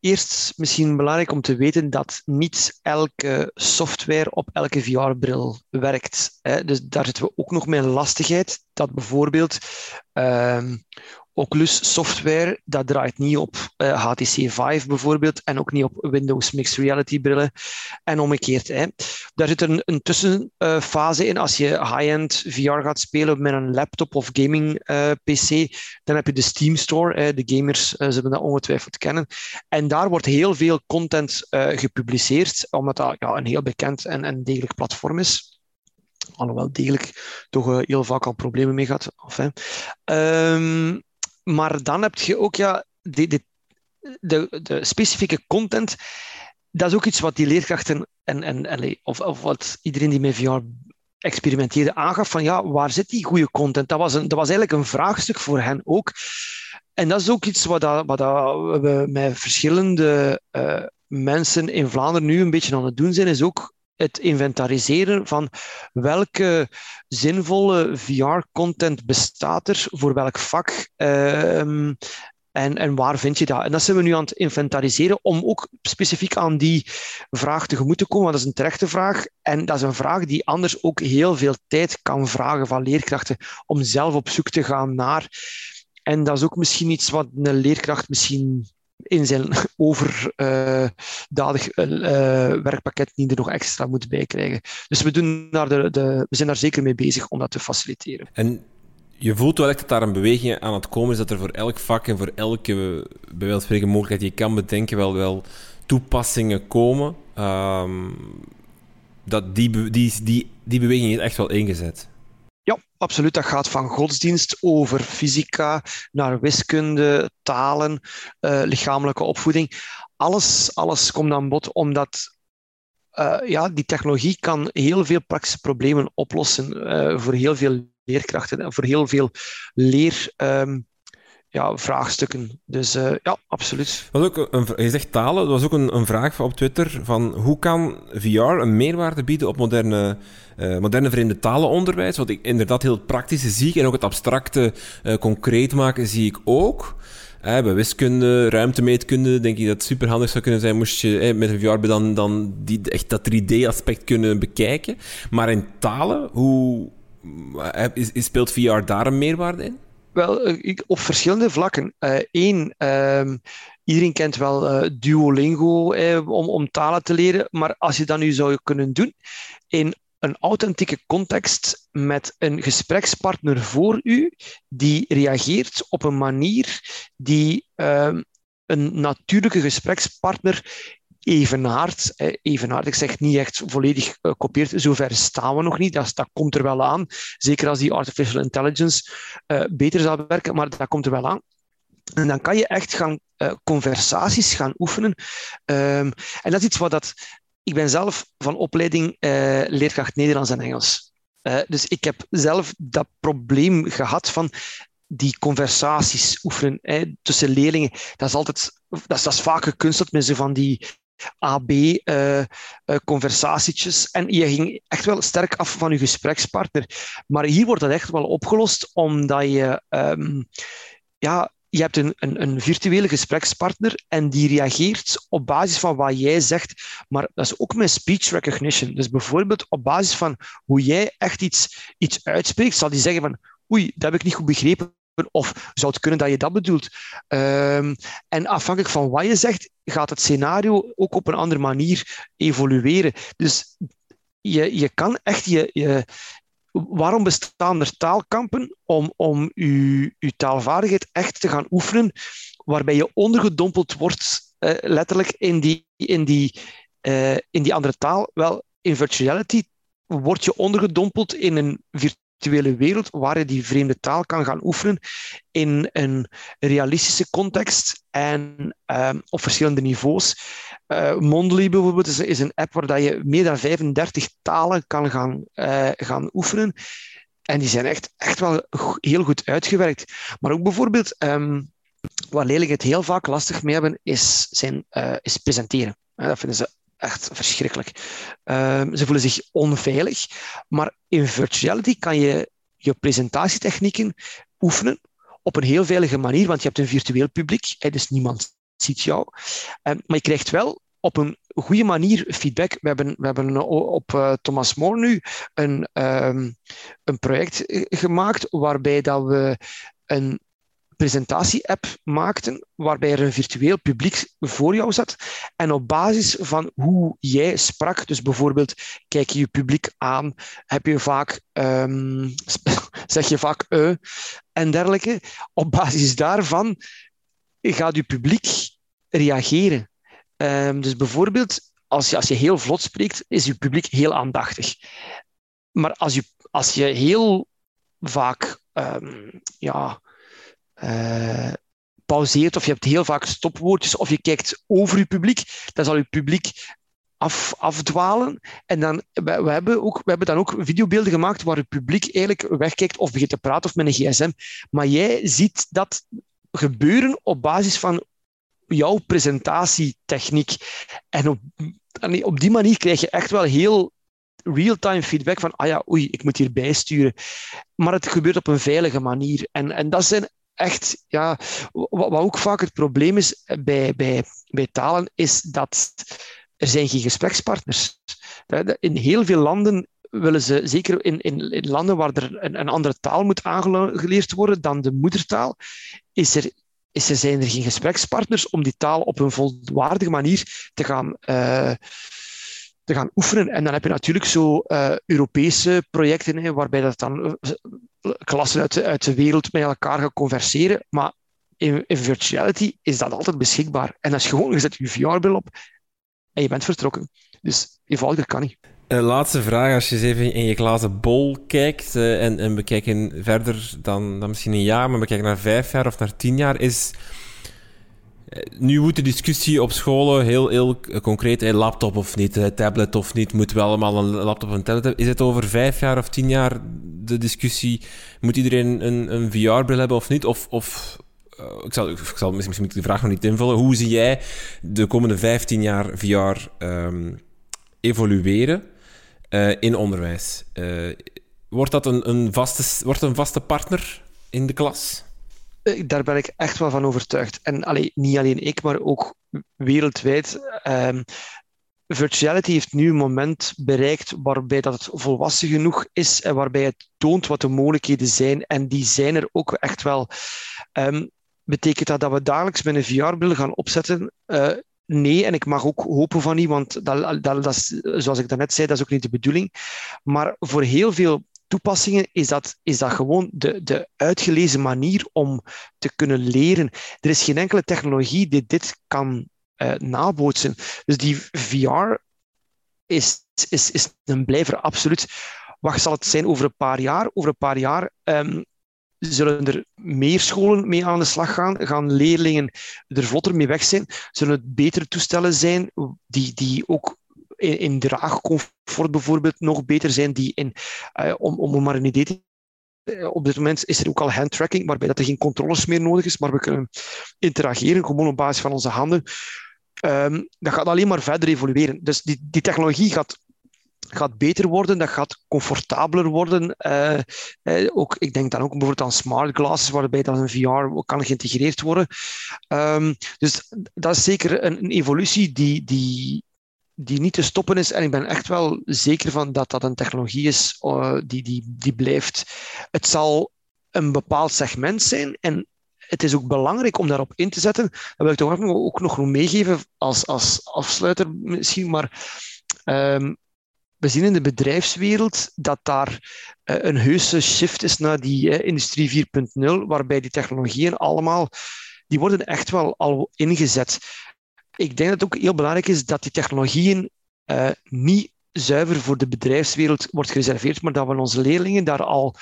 eerst misschien belangrijk om te weten dat niet elke software op elke VR-bril werkt. Hè. Dus daar zitten we ook nog met een lastigheid. Dat bijvoorbeeld um, Oculus software, dat draait niet op uh, eh, HTC Vive bijvoorbeeld en ook niet op Windows Mixed Reality brillen en omgekeerd. Hè. Daar zit een, een tussenfase in. Als je high-end VR gaat spelen met een laptop of gaming uh, PC, dan heb je de Steam Store. De gamers zullen dat ongetwijfeld kennen. En daar wordt heel veel content gepubliceerd, omdat dat ja, een heel bekend en, en degelijk platform is alhoewel degelijk toch heel vaak al problemen mee gehad. Of, hè. Um, maar dan heb je ook ja, de, de, specifieke content. Dat is ook iets wat die leerkrachten en, en, of, of wat iedereen die met VR experimenteerde aangaf van ja, waar zit die goede content? Dat was, een, dat was eigenlijk een vraagstuk voor hen ook. En dat is ook iets wat, dat, wat we met verschillende uh, mensen in Vlaanderen nu een beetje aan het doen zijn, is ook het inventariseren van welke zinvolle VR-content bestaat er voor welk vak. Um, en, en waar vind je dat? En dat zijn we nu aan het inventariseren om ook specifiek aan die vraag tegemoet te komen. Want dat is een terechte vraag. En dat is een vraag die anders ook heel veel tijd kan vragen van leerkrachten om zelf op zoek te gaan naar. En dat is ook misschien iets wat een leerkracht misschien in zijn overdadig uh, werkpakket niet er nog extra moet bij krijgen. Dus we, doen daar de, de, we zijn daar zeker mee bezig om dat te faciliteren. En je voelt wel echt dat daar een beweging aan het komen is, dat er voor elk vak en voor elke, bij spreken, mogelijkheid die je kan bedenken, wel, wel toepassingen komen. Um, dat die, die, die, die beweging is echt wel ingezet. Absoluut. Dat gaat van godsdienst over fysica naar wiskunde, talen, uh, lichamelijke opvoeding. Alles, alles komt aan bod omdat uh, ja, die technologie kan heel veel praktische problemen oplossen uh, voor heel veel leerkrachten en voor heel veel leer. Um, ja, vraagstukken. Dus uh, ja, absoluut. Was ook een, je zegt talen, er was ook een, een, vraag op Twitter van hoe kan VR een meerwaarde bieden op moderne, uh, moderne vreemde talenonderwijs? Wat ik inderdaad heel praktische zie en ook het abstracte uh, concreet maken zie ik ook. bij wiskunde, ruimtemeetkunde, denk ik dat het superhandig zou kunnen zijn moest je met een VR dan, dan die, echt dat 3D-aspect kunnen bekijken. Maar in talen, hoe, speelt VR daar een meerwaarde in? Wel, eh, op verschillende vlakken. Eén, uh, um, iedereen kent wel uh, Duolingo eh, om, om talen te leren, maar als je dat nu zou kunnen doen in een authentieke context met een gesprekspartner voor u die reageert op een manier die uh, een natuurlijke gesprekspartner evenaard. Evenaard, ik zeg niet echt volledig gekopieerd, zover staan we nog niet. Dat, dat komt er wel aan. Zeker als die artificial intelligence uh, beter zal werken, maar dat komt er wel aan. En dan kan je echt gaan uh, conversaties gaan oefenen. Um, en dat is iets wat dat. Ik ben zelf van opleiding uh, leerkracht Nederlands en Engels. dus ik heb zelf dat probleem gehad van die conversaties oefenen hè, tussen leerlingen. Dat is altijd, dat is, dat is vaak gekunsteld met zo van die AB-conversatietjes. Uh, uh, en je ging echt wel sterk af van je gesprekspartner. Maar hier wordt dat echt wel opgelost, omdat je... Um, ja, je hebt een, een, een, virtuele gesprekspartner en die reageert op basis van wat jij zegt. Maar dat is ook met speech recognition. Dus bijvoorbeeld op basis van hoe jij echt iets, iets uitspreekt, zal die zeggen van oei, dat heb ik niet goed begrepen. Of zou het kunnen dat je dat bedoelt? Um, en afhankelijk van wat je zegt, gaat het scenario ook op een andere manier evolueren. Dus je, je kan echt je, je, waarom bestaan er taalkampen? Om, om je, je taalvaardigheid echt te gaan oefenen, waarbij je ondergedompeld wordt, uh, letterlijk in die, in, die, uh, in die andere taal. Wel, in virtual reality word je ondergedompeld in een virtuele wereld waar je die vreemde taal kan gaan oefenen in een realistische context en um, op verschillende niveaus. Uh, Mondly bijvoorbeeld is, een app waar dat je meer dan 35 talen kan gaan, uh, gaan oefenen. En die zijn echt, echt wel heel goed uitgewerkt. Maar ook bijvoorbeeld, um, waar leerlingen het heel vaak lastig mee hebben, is, zijn, uh, is presenteren. dat vinden ze echt verschrikkelijk. Um, ze voelen zich onveilig. Maar in virtuality kan je je presentatietechnieken oefenen op een heel veilige manier, want je hebt een virtueel publiek, dus niemand ziet jou. Um, maar je krijgt wel op een goede manier feedback. We hebben, we hebben op uh, Thomas More nu een, um, een project eh, gemaakt waarbij dat we een presentatie-app maakten, waarbij er een virtueel publiek voor jou zat. En op basis van hoe jij sprak, dus bijvoorbeeld kijk je je publiek aan, heb je vaak, um, zeg je vaak uh, en dergelijke. Op basis daarvan gaat je publiek reageren. Um, dus bijvoorbeeld, als je, als je heel vlot spreekt, is je publiek heel aandachtig. Maar als je, als je heel vaak um, ja, uh, pauzeert of je hebt heel vaak stopwoordjes of je kijkt over je publiek, dan zal je publiek af, afdwalen. En dan, we, hebben ook, we hebben dan ook videobeelden gemaakt waar het publiek eigenlijk wegkijkt of begint te praten of met een gsm. Maar jij ziet dat gebeuren op basis van jouw presentatietechniek. En op, op die manier krijg je echt wel heel real-time feedback van, ah ja, oei, ik moet hier bijsturen. Maar het gebeurt op een veilige manier. En, en dat zijn echt, ja, wat, ook vaak het probleem is bij, bij, bij talen, is dat er zijn geen gesprekspartners. In heel veel landen willen ze, zeker in, in, landen waar er een, andere taal moet aangeleerd worden dan de moedertaal, is er, is er, zijn er geen gesprekspartners om die taal op een volwaardige manier te gaan, uh, te gaan oefenen. En dan heb je natuurlijk zo uh, Europese projecten, hè, waarbij dat dan klassen uit de, uit de wereld met elkaar gaan converseren. Maar in, in virtuality is dat altijd beschikbaar. En als je gewoon, je zet je VR-bril op en je bent vertrokken. Dus eenvoudiger kan niet. Een laatste vraag, als je eens even in je glazen bol kijkt uh, en, en we kijken verder dan, dan misschien een jaar, maar we kijken naar vijf jaar of naar tien jaar, is Nu wordt de discussie op scholen heel, heel concreet, hè, laptop of niet, tablet of niet, moeten we allemaal een laptop een tablet hebben. Is het over vijf jaar of tien jaar de discussie, moet iedereen een, een VR-bril hebben of niet? Of, of ik, zal, ik zal misschien de vraag nog niet invullen. Hoe zie jij de komende 15 jaar VR ehm, evolueren uh, in onderwijs? Wordt dat een, een, vaste, wordt een vaste partner in de klas? Eh, daar ben ik echt wel van overtuigd. En niet alleen ik, maar ook wereldwijd. Um, virtuality heeft nu een moment bereikt waarbij dat het volwassen genoeg is en waarbij het toont wat de mogelijkheden zijn. En die zijn er ook echt wel. Um, betekent dat dat we dagelijks met een VR-bril gaan opzetten? Uh, nee, en ik mag ook hopen van niet, want dat, dat, dat is, zoals ik daarnet zei, dat is ook niet de bedoeling. Maar voor heel veel toepassingen is dat, is dat gewoon de, de uitgelezen manier om te kunnen leren. Er is geen enkele technologie die dit kan uh, nabootsen. Dus die VR is, is, is een blijver absoluut. Wat zal het zijn over een paar jaar? Over een paar jaar um, zullen er meer scholen mee aan de slag gaan? Gaan leerlingen er vlotter mee weg zijn? Zullen het betere toestellen zijn die, die ook in, draagcomfort bijvoorbeeld nog beter zijn, die in, uh, om, om maar een idee te eh, op dit moment is er ook al handtracking, waarbij dat er geen controles meer nodig is, maar we kunnen interageren gewoon op basis van onze handen. Um, dat gaat alleen maar verder evolueren. Dus die, die technologie gaat gaat beter worden, dat gaat comfortabeler worden. Uh, ook, ik denk dan ook bijvoorbeeld aan smart glasses, waarbij dan een VR kan geïntegreerd worden. Um, dus dat is zeker een, een evolutie die, die, die niet te stoppen is. En ik ben echt wel zeker van dat dat een technologie is uh, die, die, die blijft. Het zal een bepaald segment zijn en het is ook belangrijk om daarop in te zetten. Dat wil ik toch ook nog meegeven als, als afsluiter misschien, maar um, we zien in de bedrijfswereld dat daar uh, een heuse shift is naar die uh, industrie 4.0, waarbij die technologieën allemaal, die worden echt wel al ingezet. Ik denk dat het ook heel belangrijk is dat die technologieën uh, niet zuiver voor de bedrijfswereld wordt gereserveerd, maar dat we onze leerlingen daar al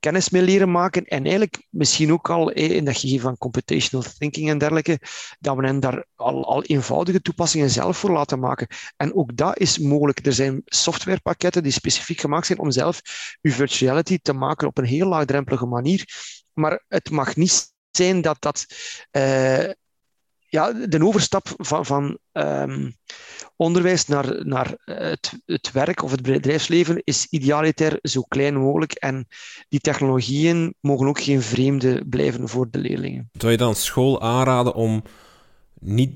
kennis mee leren maken. En eigenlijk misschien ook al in dat gegeven van computational thinking en dergelijke, dat we hen daar al, al eenvoudige toepassingen zelf voor laten maken. En ook dat is mogelijk. Er zijn softwarepakketten die specifiek gemaakt zijn om zelf uw virtuality te maken op een heel laagdrempelige manier. Maar het mag niet zijn dat dat uh, ja, de overstap van, van um, onderwijs naar, naar het, het werk of het bedrijfsleven is idealiter zo klein mogelijk. En die technologieën mogen ook geen vreemde blijven voor de leerlingen. Zou je dan school aanraden om niet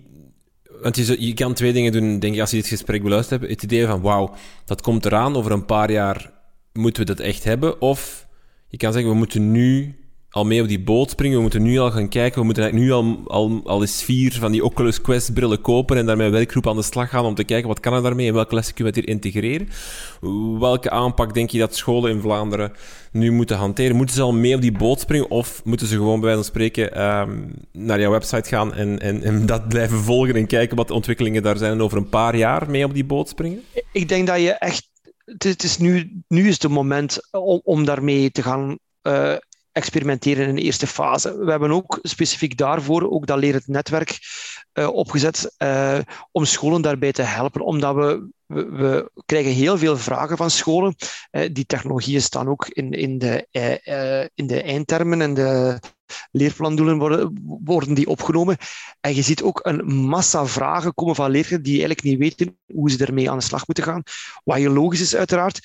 want je, je, kan twee dingen doen, denk ik, als je dit gesprek beluistert hebt. Het idee van, wauw, dat komt eraan, over een paar jaar moeten we dat echt hebben. Of je kan zeggen, we moeten nu al mee op die boot springen. We moeten nu al gaan kijken. We moeten nu al, al, al eens vier van die Oculus Quest brillen kopen en daarmee werkgroep aan de slag gaan om te kijken wat kan er daarmee en welke lessen kunnen we hier integreren. Welke aanpak denk je dat scholen in Vlaanderen nu moeten hanteren? Moeten ze al mee op die boot springen of moeten ze gewoon bij wijze van spreken um, naar jouw website gaan en, en, en dat blijven volgen en kijken wat de ontwikkelingen daar zijn en over een paar jaar mee op die boot springen? Ik denk dat je echt het is nu, nu is het moment om, om daarmee te gaan uh, experimenteren in de eerste fase. We hebben ook specifiek daarvoor ook dat het netwerk uh, opgezet uh, om scholen daarbij te helpen, omdat we, we, krijgen heel veel vragen van scholen. Uh, die technologieën staan ook in, in, de, in de eindtermen en de leerplandoelen worden, worden die opgenomen. En je ziet ook een massa vragen komen van leerlingen die eigenlijk niet weten hoe ze ermee aan de slag moeten gaan. Wat heel logisch is, uiteraard.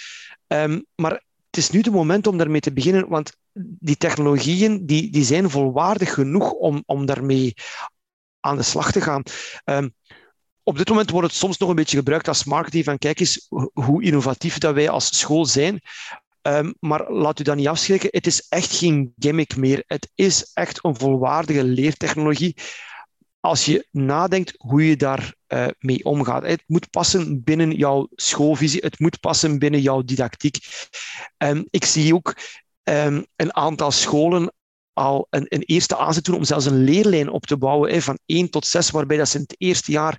Um, maar het is nu de moment om daarmee te beginnen, want die technologieën die, die zijn volwaardig genoeg om, om daarmee aan de slag te gaan. Um, op dit moment wordt het soms nog een beetje gebruikt als marketing van kijk eens hoe innovatief dat wij als school zijn. Um, maar laat u dat niet afschrikken. Het is echt geen gimmick meer. Het is echt een volwaardige leertechnologie als je nadenkt hoe je daar uh, mee omgaat. Het moet passen binnen jouw schoolvisie, het moet passen binnen jouw didactiek. Um, ik zie ook um, een aantal scholen al een, een, eerste aanzet doen om zelfs een leerlijn op te bouwen hè, van 1 tot 6, waarbij dat ze in het eerste jaar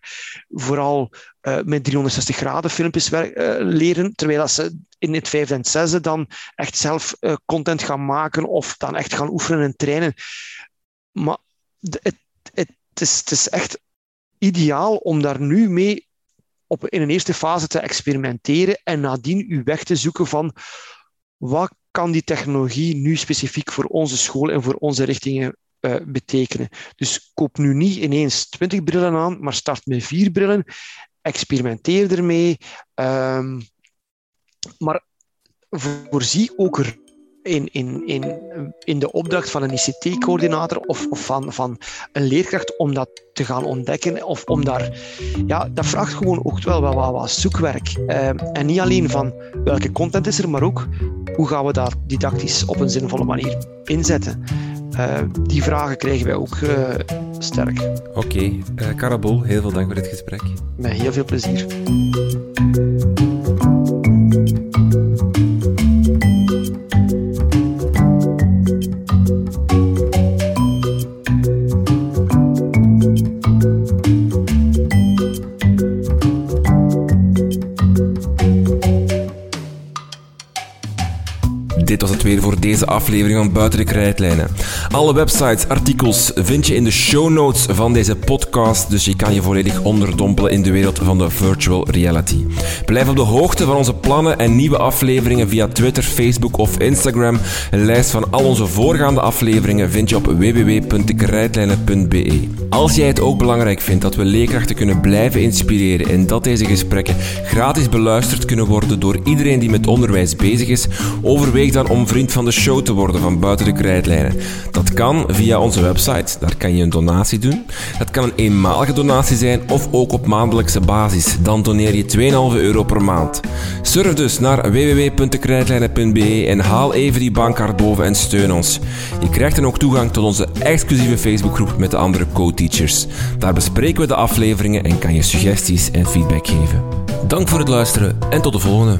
vooral uh, met 360 graden filmpjes uh, leren, terwijl dat ze in het vijfde en zesde dan echt zelf uh, content gaan maken of dan echt gaan oefenen en trainen. Maar het, het het, is, het is echt ideaal om daar nu mee op, in een eerste fase te experimenteren en nadien uw weg te zoeken van wat kan die technologie nu specifiek voor onze school en voor onze richtingen uh, betekenen. Dus koop nu niet ineens 20 brillen aan, maar start met vier brillen. Experimenteer ermee. Um, maar voorzie ook in, in, in, in de opdracht van een ICT-coördinator of, of van, van een leerkracht om dat te gaan ontdekken. Of om daar, ja, dat vraagt gewoon ook wel wat, wat, wat zoekwerk. Uh, en niet alleen van welke content is er, maar ook hoe gaan we dat didactisch op een zinvolle manier inzetten. Uh, die vragen krijgen wij ook uh, sterk. Oké, okay. Karabol, heel veel dank voor dit gesprek. Met heel veel plezier. Dit was het weer voor deze aflevering van Buiten de Krijtlijnen. Alle websites, artikels vind je in de show notes van deze podcast, dus je kan je volledig onderdompelen in de wereld van de virtual reality. Blijf op de hoogte van onze plannen en nieuwe afleveringen via Twitter, Facebook of Instagram. Een lijst van al onze voorgaande afleveringen vind je op www.dekrijtlijnen.be. Als jij het ook belangrijk vindt dat we leerkrachten kunnen blijven inspireren en dat deze gesprekken gratis beluisterd kunnen worden door iedereen die met onderwijs bezig is, overweeg dan om vriend van de show te worden van Buiten de Krijtlijnen. Dat kan via onze website, daar kan je een donatie doen. Dat kan een eenmalige donatie zijn of ook op maandelijkse basis. Dan doneer je 2,5 euro per maand. Surf dus naar www.krijtlijnen.be en haal even die bankkaart boven en steun ons. Je krijgt dan ook toegang tot onze exclusieve Facebookgroep met de andere co-teachers. Daar bespreken we de afleveringen en kan je suggesties en feedback geven. Dank voor het luisteren en tot de volgende.